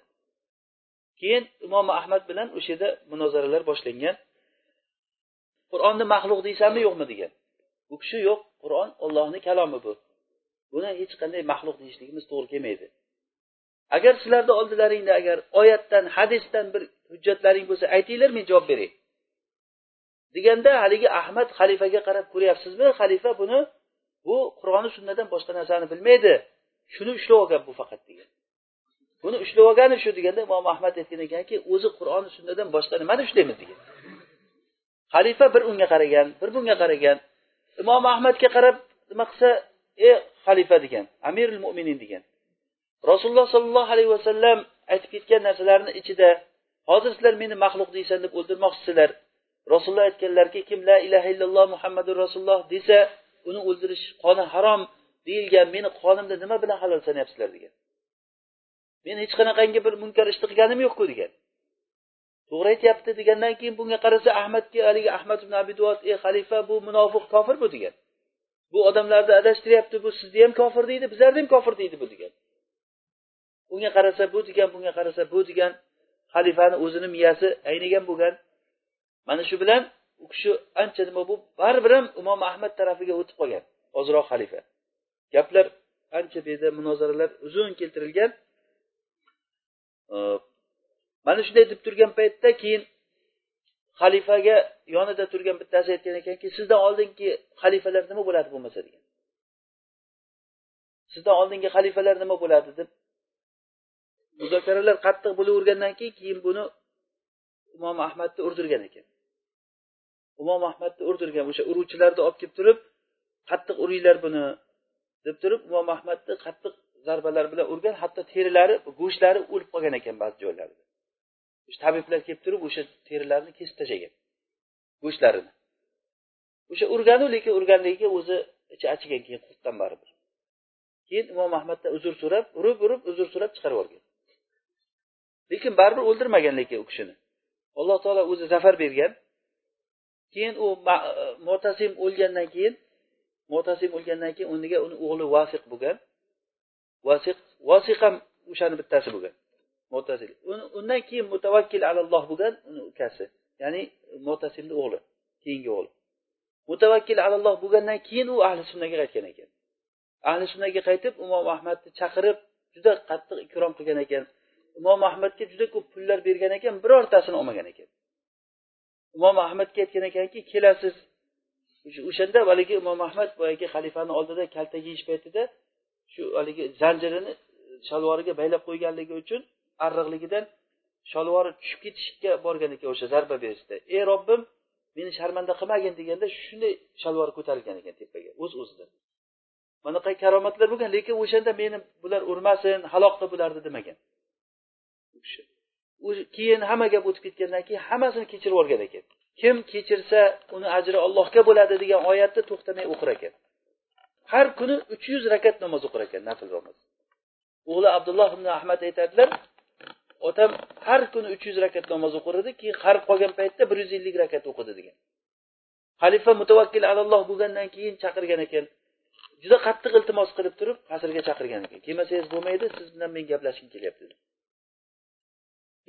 Keyin imom ahmad bilan o'sha yerda munozaralar boshlangan. Qur'onni maxluq deysanmi yo'qmi degan. U kishi yo'q qur'on ollohni kalomi bu. Buni hech qanday maxluq deyishligimiz to'g'ri kelmaydi. Agar sizlarni oldilaringda agar oyatdan hadisdan bir hujjatlaring bo'lsa aytinglar men javob beray deganda haligi ahmad xalifaga qarab ko'ryapsizmi? Xalifa buni bu qur'oni sunnadan boshqa narsani bilmaydi. Shuni ushlab olgan bu faqat degan. Buni ushlab olgani shu deganda imom ahmad aytgan ekanki o'zi qur'oni sunnadan boshqa nimani ushlaymiz degan. Xalifa bir unga qaragan bir bunga qaragan. Imom ahmadga qarab nima qilsa ey xalifa degan amirul mo'minin degan. Rasululloh sollallohu alayhi vasallam aytib ketgan narsalarni ichida hozir sizlar meni maxluq deysan deb o'ldirmoqchisizlar rasululloh aytganlarki kim la ilaha illalloh muhammadu rasululloh desa uni o'ldirish qoni harom deyilgan meni qonimni nima bilan halol sanayapsizlar degan. Men hech qanaqangi bir munkar ishni qilganim yo'qku degan. To'g'ri aytyapti degandan keyin bunga qarasa ahmadga haligi ahmad ibn abi duot ey xalifa bu munofiq kofir bu degan. Bu odamlarni adashtiryapti bu sizni ham kofir deydi bizlarni ham kofir deydi bu degan. Unga qarasa bu degan bunga qarasa bu degan xalifani o'zini miyasi aynigan bo'lgan. Mana shu bilan u kishi ancha nima bo'lib baribir ham imom ahmad tarafiga o'tib qolgan ozroq xalifa. Gaplar ancha bu yerda munozaralar uzun keltirilgan. Mana shunday deb turgan paytda keyin xalifaga yonida turgan bittasi aytgan ekanki sizdan oldingi xalifalar nima bo'ladi bo'lmasa degan. Sizdan oldingi xalifalar nima bo'ladi deb muzokaralar qattiq bo'lavergandan keyin keyin buni imom ahmadni urdirgan ekan. Imom ahmadni urdirgan o'sha uruvchilarni olib kelib turib qattiq uringlar buni deb turib imom ahmadni qattiq zarbalar bilan urgan hatto terilari go'shtlari o'lib qolgan ekan ba'zi joylarida tabiblar kelib turib o'sha terilarni kesib tashlagan go'shtlarini. O'sha urganu lekin urganligiga o'zi ichi achigan keyin qurtdan baribir keyin imom ahmaddan uzr so'rab urib urib uzr so'rab chiqarib yuborgan lekin baribir o'ldirmagan lekin u kishini. Alloh taolo o'zi zafar bergan. Keyin u mo'tasim o'lgandan keyin mo'tasim o'lgandan keyin o'rniga uni o'g'li vasiq bo'lgan. Vasiq vasiq ham o'shani bittasi bo'lgan mo'tasil undan keyin mutavakkil alalloh bo'lgan uni ukasi ya'ni mo'tasimni o'g'li keyingi o'g'li. Mutavakkil alalloh bo'lgandan keyin u ahli sunnaga qaytgan ekan. Ahli sunnaga qaytib imom ahmadni chaqirib juda qattiq ikrom qilgan ekan. Imom ahmadga juda ko'p pullar bergan ekan birortasini olmagan ekan. Imom ahmadga aytgan ekanki kelasiz. O'shanda haligi imom ahmad boyagi xalifani oldida kalta yeyish paytida shu haligi zanjirini shalvoriga baylab qo'yganligi uchun arriqligidan shalvori tushib ketishga borgan ekan o'sha zarba berishda. Ey robbim meni sharmanda qilmagin deganda shunday shalvori ko'tarilgan ekan tepaga o'z o'zidan manaqa karomatlar bo'lgan lekin o'shanda meni bular urmasin halok qil bularni demagan. u kishi keyin hamma gap o'tib ketgandan keyin hammasini kechirib yuborgan ekan. Kim kechirsa uni ajri allohga bo'ladi degan oyatni to'xtamay o'qir ekan. Har kuni uch yuz rakat namoz o'qir ekan nafl namoz. O'g'li abdulloh ibn ahmad aytadilar otam har kuni uch yuz rakat namoz o'qir edi keyin qarib qolgan paytda bir yuz ellik rakat o'qidi degan. Xalifa mutavakkil alalloh bo'lgandan keyin chaqirgan ekan. Juda qattiq iltimos qilib turib qasrga chaqirgan ekan. Kelmasangiz bo'lmaydi siz bilan men gaplashgim kelyapti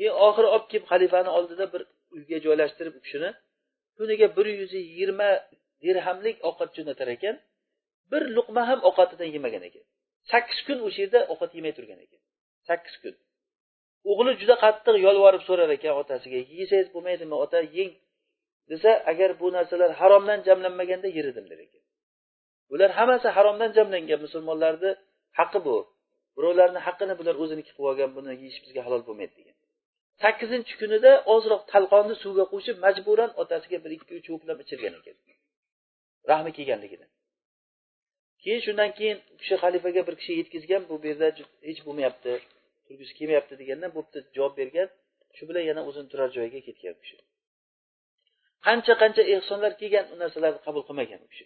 e oxiri olib kelib xalifani oldida bir uyga joylashtirib u kishini. Kuniga bir yuz yigirma dirhamlik ovqat jo'natar ekan. Bir luqma ham ovqatidan yemagan ekan. Sakkiz kun o'sha yerda ovqat yemay turgan ekan. Sakkiz kun. O'g'li juda qattiq yolvorib so'rar ekan otasiga yesangiz bo'lmaydimi? Ota yeng. Desa agar bu narsalar haromdan jamlanmaganda yer edim der ekan. Bular hammasi haromdan jamlangan musulmonlarni haqqi bu. Birovlarni haqqini bular o'ziniki qilib olgan buni yeyish bizga halol bo'lmaydi degan. Sakkizinchi kunida ozroq talqonni suvga qo'shib majburan otasiga bir ikki uch ho'plab ichirgan ekan. Rahmi kelganligidan keyin shundan keyin u kishi xalifaga bir kishi yetkazgan bu yerda hech bo'lmayapti turgisi kelmayapti deganda bo'pti javob bergan shu bilan yana o'zini turar joyiga ketgan u kishi. Qancha qancha ehsonlar kelgan u narsalarni qabul qilmagan u kishi.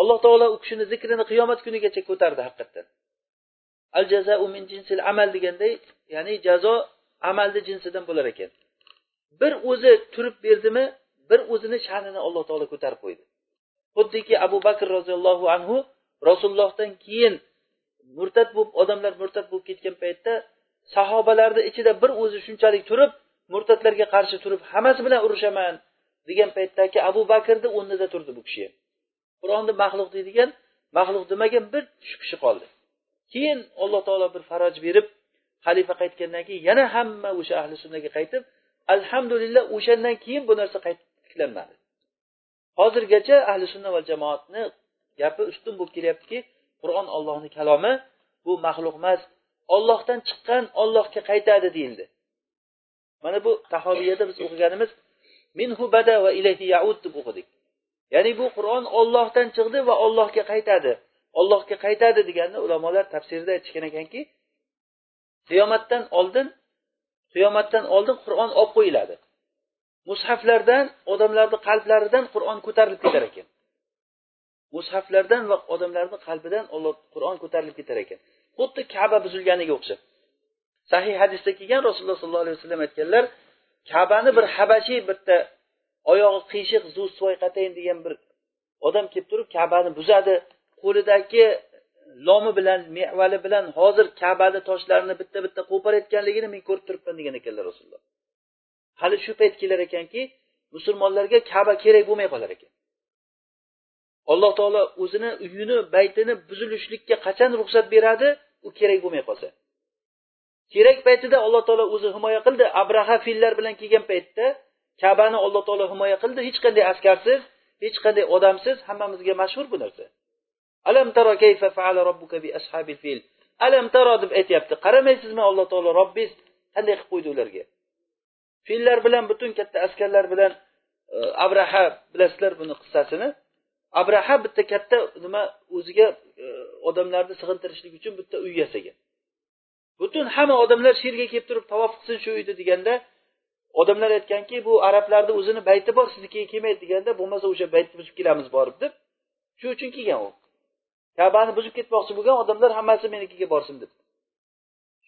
Alloh taolo u kishini zikrini qiyomat kunigacha ko'tardi haqiqatdan al jazau min jinsil amal deganday ya'ni jazo amalni jinsidan bo'lar ekan. Bir o'zi turib berdimi bir o'zini sha'nini alloh taolo ko'tarib qo'ydi. Xuddiki abu bakr roziyallohu anhu rasulullohdan keyin murtad bo'lib odamlar murtad bo'lib ketgan paytda sahobalarni ichida bir o'zi shunchalik turib murtadlarga qarshi turib hammasi bilan urushaman degan paytdagi abu bakrni o'rnida turdi bu kishi. Qur'onni maxluq deydigan maxluq demagan bir shu kishi qoldi. Keyin alloh taolo bir faroj berib xalifa qaytgandan keyin yana hamma o'sha ahli sunnaga qaytib alhamdulillah o'shandan keyin bu narsa qaytib tiklanmadi. Hozirgacha ahli sunna va jamoatni gapi ustun bo'lib kelyaptiki qur'on ollohni kalomi bu maxluq emas ollohdan chiqqan ollohga qaytadi deyildi. Mana bu tahoviyada biz o'qiganimiz minhu bada va ilayhi yaud deb o'qidik. Ya'ni bu qur'on ollohdan chiqdi va ollohga qaytadi. Ollohga qaytadi deganni ulamolar tafsirida aytishgan ekanki qiyomatdan oldin qiyomatdan oldin qur'on olib qo'yiladi. Mushaflardan odamlarni qalblaridan qur'on ko'tarilib ketar ekan. Mushaflardan va odamlarni qalbidan olloh qur'on ko'tarilib ketar ekan. Xuddi kaba buzilganiga o'xshab. Sahih hadisda kelgan rasululloh sollallohu alayhi vasallam aytganlar kabani bir habashiy bitta oyog'i qiyshiq qatayin degan bir odam kelib turib kabani buzadi. Qo'lidagi lomi bilan mevali bilan hozir kabani toshlarini bitta bitta qo'parayotganligini men ko'rib turibman degan ekanlar rasululloh. Hali shu payt kelar ekanki musulmonlarga kaba kerak bo'lmay qolar ekan. Alloh taolo o'zini uyini baytini buzilishlikka qachon ruxsat beradi u kerak bo'lmay qolsa. Kerak paytida alloh taolo o'zi himoya qildi. Abraha fillar bilan kelgan paytda kabani alloh taolo himoya qildi. Hech qanday askarsiz hech qanday odamsiz hammamizga mashhur bu narsa. Alam taro kayfa faala robbuka bi ashabil fil? Alam taro deb aytyapti. Qaramaysizmi alloh taolo robbingiz qanday qilib qo'ydi ularga? Fillar bilan butun katta askarlar bilan e, abraha bilasizlar buni qissasini? Abraha bitta katta nima o'ziga e, odamlarni sig'intirishlik uchun bitta uy yasagan. Butun hamma odamlar shu yerga kelib turib tavof qilsin shu uyni deganda odamlar aytganki bu arablarni o'zini bayti bor siznikiga kelmaydi deganda bo'lmasa o'sha baytni buzib kelamiz borib deb. Shu uchun kelgan u. kabani buzib ketmoqchi bo'lgan odamlar hammasi menikiga borsin deb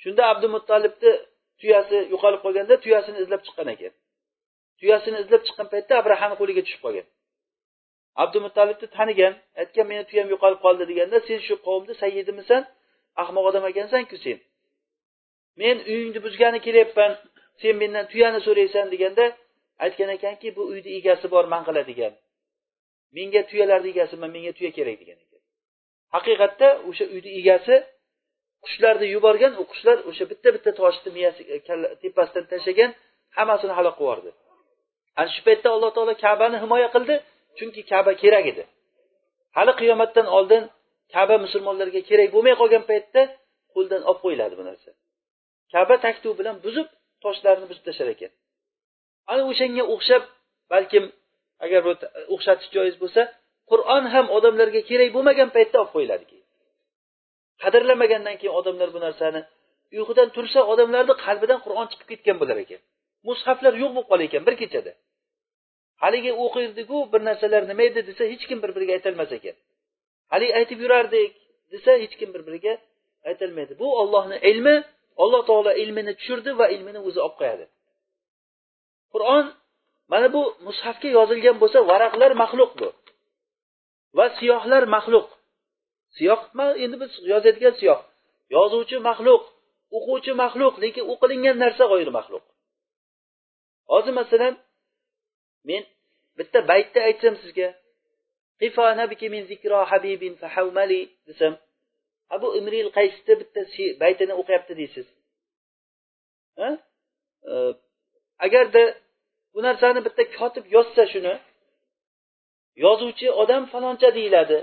shunda abdumuttolibni tuyasi yo'qolib qolganda tuyasini izlab chiqqan ekan. Tuyasini izlab chiqqan paytda abrahani qo'liga tushib qolgan. Abdumuttolibni tanigan aytgan meni tuyam yo'qolib qoldi deganda sen shu qavmni sayyidimisan ahmoq odam ekansanku sen. Men uyingni buzgani kelyapman sen mendan tuyani so'raysan deganda aytgan ekanki bu uyni egasi bor man qiladigan. Menga tuyalarni egasiman menga tuya kerak degan haqiqatda o'sha uyni egasi qushlarni yuborgan u qushlar o'sha bitta bitta toshni miyasi e, tepasidan tashlagan hammasini halok qilib yubordi ana shu paytda alloh taolo kabani himoya qildi chunki kaba kerak edi. Hali qiyomatdan oldin kaba musulmonlarga kerak bo'lmay qolgan paytda qo'ldan olib qo'yiladi bu narsa. Kaba taktuv bilan buzib toshlarni buzib tashlar ekan. Ana o'shanga o'xshab balkim agar e, o'xshatish joiz bo'lsa qur'on ham odamlarga kerak bo'lmagan paytda olib qo'yiladi keyin qadrlamagandan keyin odamlar bu narsani uyqudan tursa odamlarni qalbidan qur'on chiqib ketgan bo'lar ekan. Mushaflar yo'q bo'lib qolar ekan bir kechada. Haligi o'qirdiku bir narsalar nima edi desa hech kim bir biriga aytolmas ekan. Haligi aytib yurardik desa hech kim bir biriga aytolmaydi. Bu ollohni ilmi alloh taolo ilmini tushirdi va ilmini o'zi olib qo'yadi. Qur'on mana bu mushafga yozilgan bo'lsa varaqlar maxluq bu va siyohlar maxluq. Siyoh endi biz yozadigan siyoh. Yozuvchi maxluq o'quvchi maxluq lekin o'qilingan narsa g'oyri maxluq. Hozir masalan men bitta baytni aytsam sizga desam abu imril qaysni bitta baytini o'qiyapti deysiz? Agarda bu narsani bitta kotib yozsa shuni yozuvchi odam faloncha deyiladi.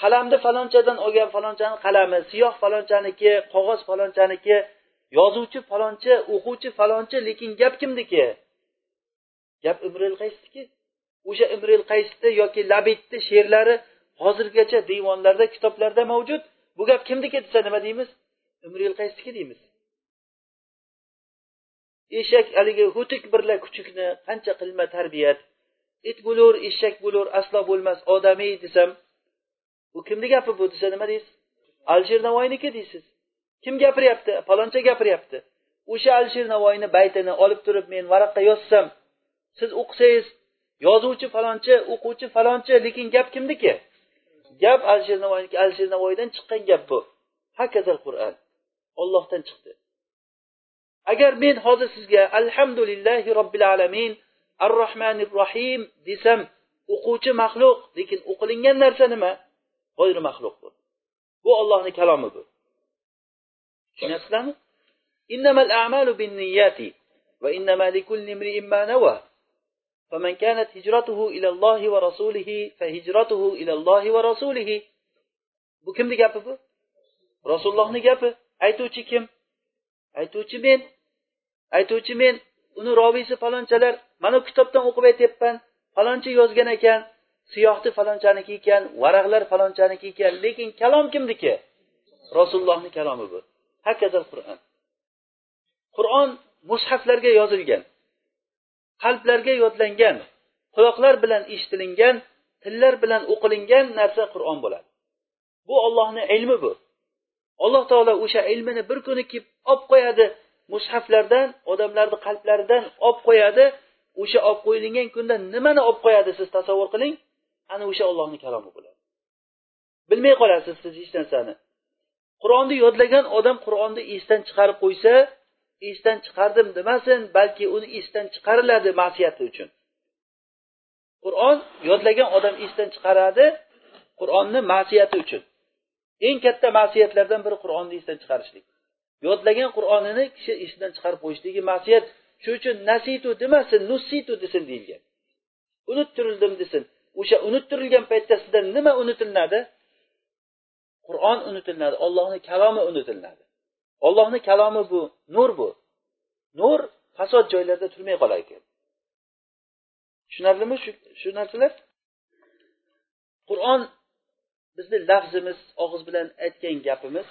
Qalamni falonchadan olgan falonchani qalami siyoh falonchaniki qog'oz falonchaniki yozuvchi faloncha o'quvchi faloncha lekin gap kimniki? Gap imril qaysniki o'sha imril qaysni yoki labidni she'rlari hozirgacha devonlarda kitoblarda mavjud. Bu gap kimniki desa nima deymiz? Imril qaysniki deymiz. Eshak haligi ho'tik birla kuchukni qancha qilma tarbiyat it bo'lur eshak bo'lur aslo bo'lmas odamiy desam bu kimni gapi bu? desa nima deysiz? Alisher navoiyniki deysiz. Kim gapiryapti? Paloncha gapiryapti. O'sha alisher navoiyni baytini olib turib men varaqqa yozsam siz o'qisangiz yozuvchi falonchi o'quvchi falonchi lekin gap kimniki? Gap alisher navoiyniki alisher navoiydan chiqqan gap bu. Hakazal qur'on ollohdan chiqdi. Agar men hozir sizga alhamdulillahi robbil alamin ar rohmanir rohim desam o'quvchi maxluq lekin o'qilingan narsa nima g'oyri maxluq bu bu ollohni kalomi bu tushunyapsizlarmi innamal a'malu binniyati va innama likulli imri'in ma nawa فمن كانت هجرته إلى الله ورسوله فهجرته إلى الله ورسوله bu kimni gapi bu rasulullohni gapi aytuvchi kim aytuvchi men aytuvchi men uni roviysi falonchalar mana kitobdan o'qib aytyapman. Falonchi yozgan ekan siyohni falonchaniki ekan varaqlar falonchaniki ekan. Lekin kalom kimniki? Rasulullohni kalomi bu. Hakazal qur'on qur'on mushaflarga yozilgan qalblarga yodlangan quloqlar bilan eshitilingan tillar bilan o'qilingan narsa qur'on bo'ladi. Bu ollohni ilmi bu. Alloh taolo o'sha ilmini bir kuni kelib olib qo'yadi mushaflardan odamlarni qalblaridan olib qo'yadi. O'sha olib qo'yilgan kunda nimani olib qo'yadi siz tasavvur qiling? Ana o'sha ollohni kalomi bo'ladi. Bilmay qolasiz siz hech narsani. Qur'onni yodlagan odam qur'onni esdan chiqarib qo'ysa esdan chiqardim demasin balki uni esdan chiqariladi ma'siyati uchun. Qur'on yodlagan odam esdan chiqaradi qur'onni ma'siyati uchun. Eng katta ma'siyatlardan biri qur'onni esdan chiqarishlik. Yodlagan qur'onini kishi esidan chiqarib qo'yishligi ma'siyat shuning uchun nasitu demasin nusitu desin deyilgan. Unuttirildim desin. O'sha unuttirilgan paytda sizdan nima unutilinadi qur'on unutilinadi ollohni kalomi unutilinadi ollohni kalomi bu nur bu. Nur fasod joylarda turmay qolar ekan. Tushunarlimi shu narsalar? Qur'on bizni lafzimiz og'iz bilan aytgan gapimiz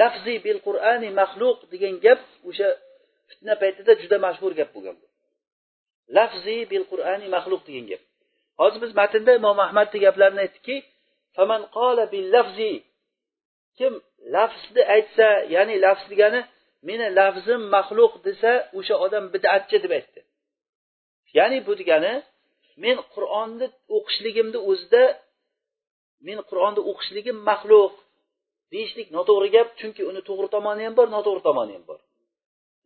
lafzi bil qur'ani maxluq degan gap o'sha fitna paytida juda mashhur gap bo'lgan lafzi bil qur'ani maxluq degan gap. Hozir biz matnda imom ahmadni gaplarini aytdikki faman qola bil lafzi kim lafzni aytsa ya'ni lafz degani meni lafzim maxluq desa o'sha odam bidatchi deb aytdi. Ya'ni bu degani men qur'onni o'qishligimni o'zida men qur'onni o'qishligim maxluq deyishlik noto'g'ri gap chunki uni to'g'ri tomoni ham bor noto'g'ri tomoni ham bor.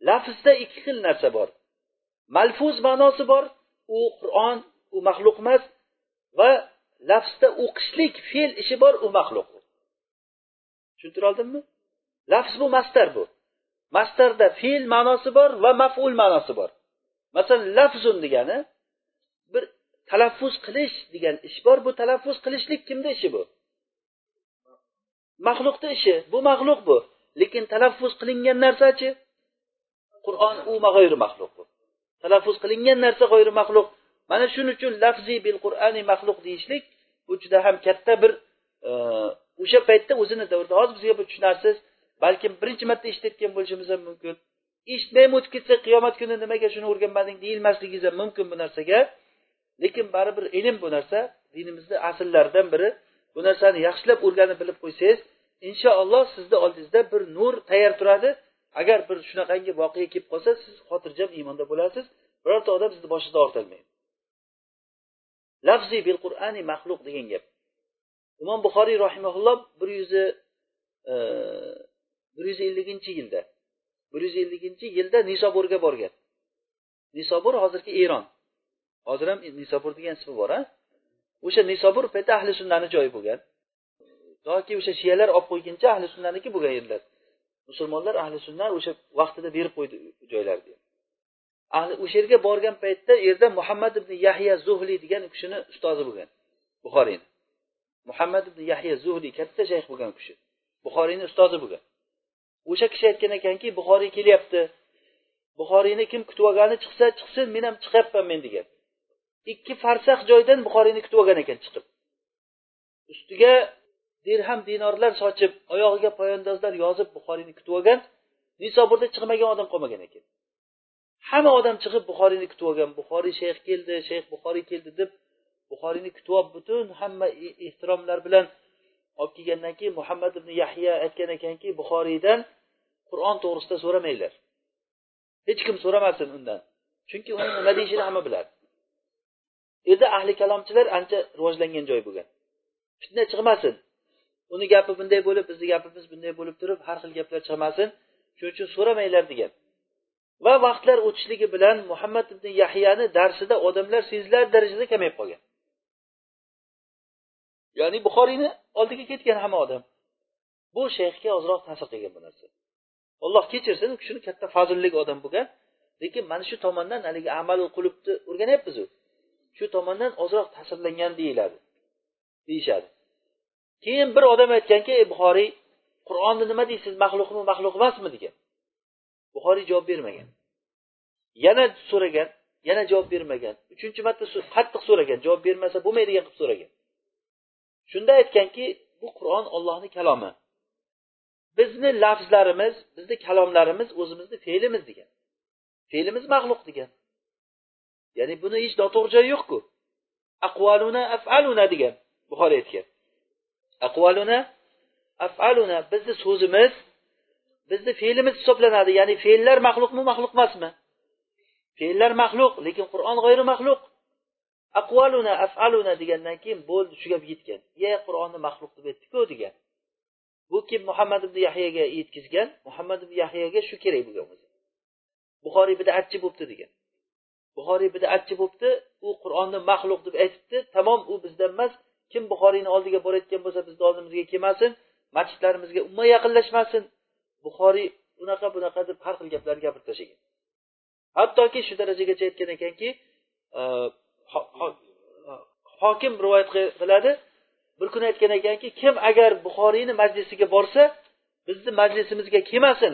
Lafzda ikki xil narsa bor. Malfuz ma'nosi bor u qur'on u maxluq emas va lafzda o'qishlik fe'l ishi bor u maxluq. Tushuntira oldimmi? Lafz bu mastar bu. Mastarda fe'l ma'nosi bor va maful ma'nosi bor. Masalan lafzun degani bir talaffuz qilish degan ish bor. Bu talaffuz qilishlik kimni ishi bu? Maxluqni ishi bu maxluq bu. Lekin talaffuz qilingan narsachi qur'on u g'oyri maxluq bu. Talaffuz qilingan narsa g'oyri maxluq mana shuning uchun lafziy bil qur'ani maxluq deyishlik bu juda ham katta bir e, o'sha paytda o'zini davrida hozir bizga bu tushunarsiz balkim birinchi marta eshitayotgan bo'lishimiz ham mumkin. Eshitmaymi o'tib ketsa qiyomat kuni nimaga shuni o'rganmading deyilmasligingiz ham mumkin bu narsaga. Lekin baribir ilm bu narsa dinimizni asllaridan biri. Bu narsani yaxshilab o'rganib bilib qo'ysangiz inshaalloh sizni oldingizda bir nur tayyor turadi. Agar bir shunaqangi voqea kelib qolsa siz xotirjam iymonda bo'lasiz. Birorta odam sizni boshingizdan ortolmaydi lafzi bil qur'ani maxluq degan gap. Imom buxoriy rahimaulloh bir yuz e, bir yuz elliginchi yilda bir yuz elliginchi yilda nisoburga borgan. Nisobur hozirgi eron. Hozir ham nisobur degan ismi bor a o'sha nisobur paytda ahli sunnani joyi bo'lgan. Yoki o'sha shiyalar olib qo'yguncha ahli sunnaniki bo'lgan yerlar musulmonlar ahli sunna o'sha vaqtida berib qo'ydi joylarni ahli o'sha yerga borgan paytda yerda muhammad ibn yahya zuhli degan kishini ustozi bo'lgan buxoriyni. Muhammad ibn yahya zuhli katta shayx bo'lgan kishi buxoriyni ustozi bo'lgan. O'sha kishi aytgan ekanki buxoriy kelyapti. Buxoriyni kim kutib olgani chiqsa chiqsin men ham chiqyapman men degan. Ikki farsax joydan buxoriyni kutib olgan ekan chiqib. Ustiga dirham dinorlar sochib oyog'iga poyandozlar yozib buxoriyni kutib olgan nisoburda chiqmagan odam qolmagan ekan. Hamma odam chiqib buxoriyni kutib olgan buxoriy shayx keldi shayx buxoriy keldi deb buxoriyni kutib olib butun hamma ehtiromlar bilan olib kelgandan keyin muhammad ibn yahya aytgan ekanki buxoriydan qur'on to'g'risida so'ramanglar. Hech kim so'ramasin undan. Chunki uni nima deyishini hamma biladi. U yerda ahli kalomchilar ancha rivojlangan joy bo'lgan. Fitna chiqmasin. Uni gapi bunday bo'lib bizni gapimiz bunday bo'lib turib har xil gaplar chiqmasin. Shuning uchun so'ramanglar degan. Va vaqtlar o'tishligi bilan muhammad ibn yahyani darsida odamlar sezilarli darajada kamayib qolgan. Ya'ni buxoriyni oldiga ketgan hamma odam. Bu shayxga ozroq ta'sir qilgan bu narsa. Alloh kechirsin u kishini katta fazilli odam bo'lgan. Lekin mana shu tomondan haligi amal qulubni o'rganyapmizu. Shu tomondan ozroq ta'sirlangan deyiladi deyishadi. Keyin bir odam aytganki ey buxoriy qur'onni nima deysiz? Maxluqmi maxluq emasmi? degan. Buxoriy javob bermagan. Yana so'ragan yana javob bermagan. Uchinchi marta qattiq so'ragan javob bermasa bo'lmaydigan qilib so'ragan. Shunda aytganki bu qur'on ollohni kalomi. Bizni lafzlarimiz bizni kalomlarimiz o'zimizni fe'limiz degan. Fe'limiz maxluq degan. Ya'ni buni hech noto'g'ri joyi yo'qku. Aqvaluna afaluna degan buxoriy aytgan. Aqvaluna afaluna. Bizni so'zimiz bizni fe'limiz hisoblanadi. Ya'ni fe'llar maxluqmi maxluq emasmi? Fe'llar maxluq lekin qur'on g'ayri maxluq aqvaluna afaluna degandan keyin bo'ldi shu gap yetgan. Ye qur'onni maxluq deb aytdiku degan. Bu kim? Muhammad ibn yahyaga yetkazgan. Muhammad ibn yahyaga shu kerak bo'lgan o'zi. Buxoriy bidatchi bo'libdi degan. Buxoriy bidatchi bo'libdi. U qur'onni maxluq deb aytibdi. Tamom u bizdan emas kim buxoriyni oldiga borayotgan bo'lsa bizni oldimizga kelmasin masjidlarimizga umuman yaqinlashmasin. Buxoriy unaqa bunaqa deb har xil gaplarni gapirib tashlagan hattoki shu darajagacha aytgan ekanki e, hokim rivoyat qiladi. Bir kuni aytgan ekanki kim agar buxoriyni majlisiga borsa bizni majlisimizga kelmasin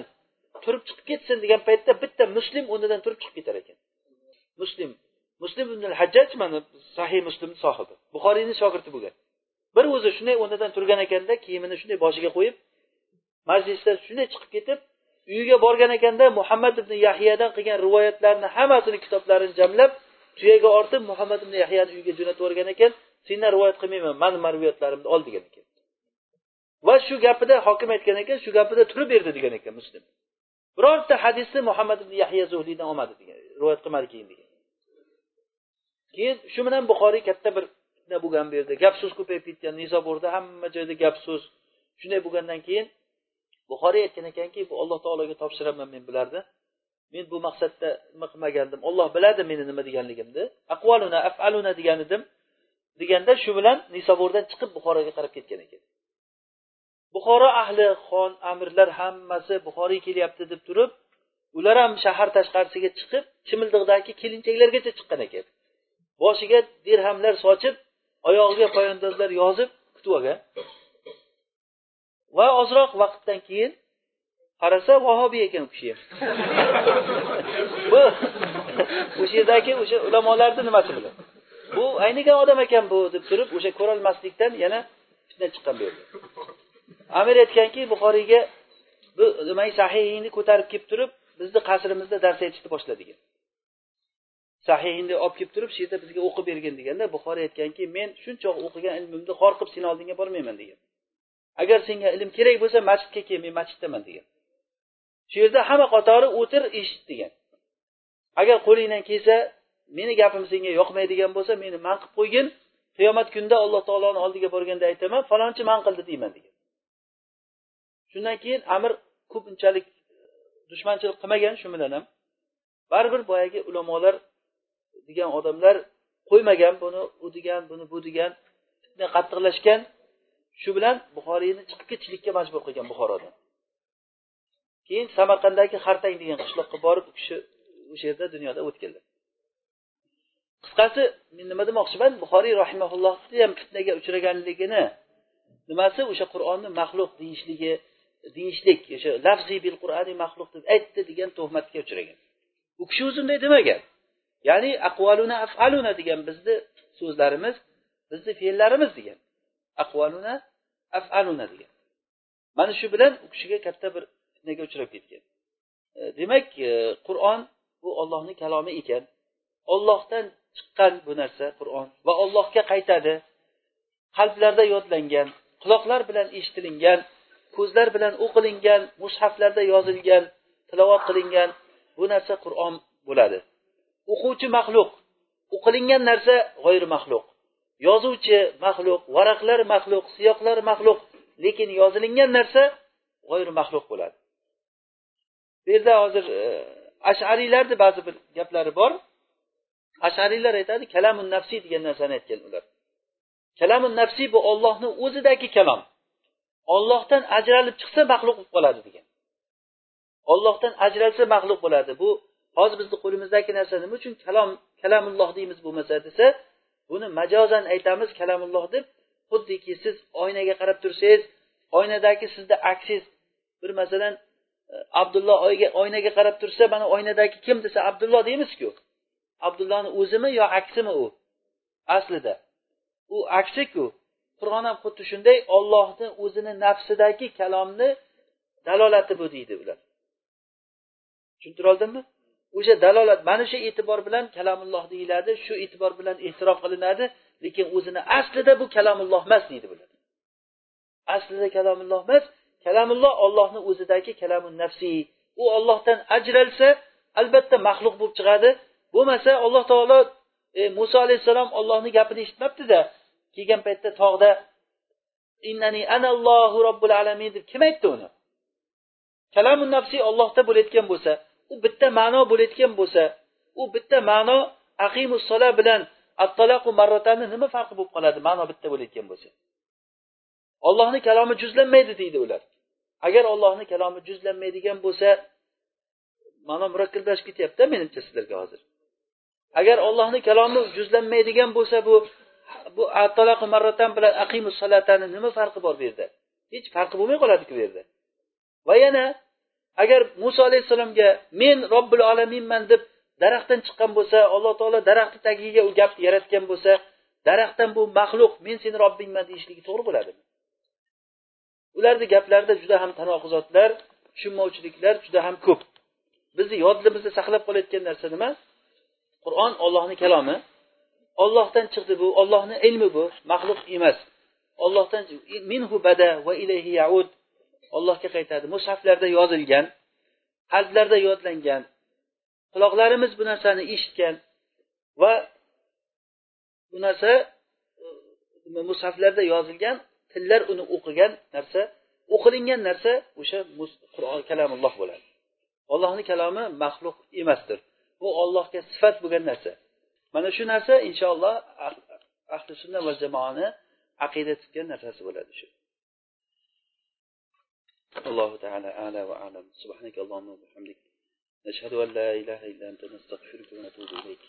turib chiqib ketsin degan paytda bitta muslim o'rnidan turib chiqib ketar ekan. Muslim muslim ibn hajjaj mana sahih muslim sohibi. Buxoriyni shogirdi bo'lgan bir o'zi shunday o'rnidan turgan ekanda kiyimini shunday boshiga qo'yib majlisdan shunday chiqib ketib uyiga borgan ekanda muhammad ibn yahyadan qilgan rivoyatlarni hammasini kitoblarini jamlab tuyaga ortib muhammad ibn yahyani uyiga jo'natib yuborgan ekan. Sendan rivoyat qilmayman mani marviyatlarimni ol degan ekan. Va shu gapida hokim aytgan ekan shu gapida turib berdi degan ekan muslim. Birorta hadisni muhammad ibn yahya zuhliydan olmadi degan rivoyat qilmadi keyin degan. Keyin shu bilan buxoriy katta bir fitna bo'lgan bu yerda. Gap so'z ko'payib ketgan nizoburda hamma joyda gap so'z. Shunday bo'lgandan keyin buxoriy aytgan ekanki bu alloh taologa topshiraman men bularni. Men bu maqsadda nima qilmagandim olloh biladi meni nima deganligimni. Aqvaluna afaluna degan edim. Deganda shu bilan nisoburdan chiqib buxoroga qarab ketgan ekan. Buxoro ahli xon amirlar hammasi buxoriy kelyapti deb turib ular ham shahar tashqarisiga chiqib chimildiqdagi kelinchaklargacha chiqqan ekan. Boshiga dirhamlar sochib oyog'iga poyandozlar yozib kutib olgan. Va ozroq vaqtdan keyin qarasa vahobiy ekan u kishi bu o'sha yerdagi o'sha ulamolarni nimasi bilan bu aynigan odam ekan bu deb turib o'sha ko'rolmaslikdan yana fitna chiqqan bu yerda. Amir aytganki buxoriyga bu demak sahihiyni ko'tarib kelib turib bizni qasrimizda dars aytishni boshladi sahihingni olib kelib turib shu yerda bizga o'qib bergin deganda buxoriy aytganki men shuncha o'qigan ilmimni xor qilib seni oldingga bormayman degan. Agar senga ilm kerak bo'lsa masjidga kel men masjiddaman degan. Shu yerda hamma qatori o'tir eshit degan. Agar qo'lingdan kelsa meni gapim senga yoqmaydigan bo'lsa meni man qilib qo'ygin qiyomat kunida alloh taoloni oldiga borganda aytaman falonchi man qildi deyman degan. Shundan keyin amir ko'p unchalik dushmanchilik qilmagan shu bilan ham. Baribir boyagi ulamolar degan odamlar qo'ymagan buni u degan buni bu degan qattiqlashgan shu bilan buxoriyni chiqib ketishlikka majbur qilgan buxorodan keyin samarqanddagi xartang degan qishloqqa borib u kishi o'sha yerda dunyoda o'tganlar. Qisqasi men nima demoqchiman? Buxoriy rahimaullohni ham fitnaga uchraganligini nimasi? O'sha qur'onni maxluq deyishligi deyishlik o'sha lafziy bil qur'ani maxluq deb aytdi degan tuhmatga uchragan. U kishi o'zi unday demagan. Ya'ni aqvaluna afaluna degan bizni so'zlarimiz bizni fe'llarimiz degan. Aqvaluna afaluna degan. Mana shu bilan u kishiga katta bir fitnaga uchrab ketgan. E, demak e, qur'on bu ollohni kalomi ekan. Ollohdan chiqqan bu narsa qur'on va ollohga qaytadi. Qalblarda yodlangan quloqlar bilan eshitilingan ko'zlar bilan o'qilingan mushaflarda yozilgan tilovat qilingan bu narsa qur'on bo'ladi. O'quvchi maxluq o'qilingan narsa g'oyri maxluq yozuvchi maxluq varaqlar maxluq siyoqlar maxluq lekin yozilingan narsa g'oyri maxluq bo'ladi. Bu yerda hozir e, ashariylarni ba'zi bir gaplari bor. Ashariylar aytadi kalamun nafsiy degan narsani aytgan ular. Kalamun nafsiy bu ollohni o'zidagi kalom. Ollohdan ajralib chiqsa maxluq bo'lib qoladi degan. Ollohdan ajralsa maxluq bo'ladi bu hozir bizni qo'limizdagi narsa nima uchun kalom kalamulloh deymiz bo'lmasa desa buni majozan aytamiz kalamulloh deb xuddiki siz oynaga qarab tursangiz oynadagi sizni aksingiz bir masalan e, abdulloh oynaga qarab tursa mana oynadagi kim desa abdulloh deymizku. Abdullohni o'zimi yo aksimi u? Aslida. U aksiku. Qur'on ham xuddi shunday ollohni o'zini nafsidagi kalomni dalolati bu deydi ular. Tushuntira oldimmi o'sha dalolat mana shu e'tibor bilan kalamulloh deyiladi shu e'tibor bilan e'tirof qilinadi lekin o'zini aslida bu kalamulloh emas deydi bular. Aslida kalamulloh emas kalamulloh ollohni o'zidagi kalamun nafsiy u ollohdan ajralsa albatta maxluq bo'lib chiqadi. Bo'lmasa alloh taolo e, muso alayhissalom ollohni gapini eshitmabdida kelgan paytda tog'da innani anallohu robbil alamin deb kim aytdi uni? Kalamun nafsiy ollohda bo'layotgan bo'lsa u bitta ma'no bo'layotgan bo'lsa u bitta ma'no aqimussola bilan attalaqu marratani nima farqi bo'lib qoladi ma'no bitta bo'layotgan bo'lsa? Ollohni kalomi juzlanmaydi deydi ular. Agar ollohni kalomi juzlanmaydigan bo'lsa ma'no murakkablashib ketyapti menimcha sizlarga hozir. Agar ollohni kalomi juzlanmaydigan bo'lsa bu bu marratan bilan aqimus salatani nima farqi bor bu yerda? Hech farqi bo'lmay qoladiku bu yerda. Va yana agar muso alayhissalomga men robbil alaminman deb daraxtdan chiqqan bo'lsa alloh taolo daraxtni tagiga u gapni yaratgan bo'lsa daraxtdan bu maxluq men seni robbingman deyishligi to'g'ri bo'ladimi ularni gaplarida juda ham tanoquzotlar tushunmovchiliklar juda ham ko'p. Bizni yodimizda saqlab qolayotgan narsa nima? Qur'on ollohni kalomi. Ollohdan chiqdi bu ollohni ilmi bu maxluq emas. Ollohdan minhu bada va ilayhi yaud allohga qaytadi. Mushaflarda yozilgan qalblarda yodlangan quloqlarimiz bu narsani eshitgan va bu narsa mushaflarda yozilgan tillar uni o'qigan narsa o'qilingan narsa o'sha qur'on kalamulloh bo'ladi. Ollohni kalomi maxluq emasdir. Bu ollohga sifat bo'lgan narsa. Mana shu narsa inshaalloh ah-, ahli sunna va jamoani aqida tutgan narsasi bo'ladi shu. الله تعالى أعلى وأعلم. سبحانك اللهم وبحمدك نشهد أن لا إله إلا أنت نستغفرك ونتوب إليك.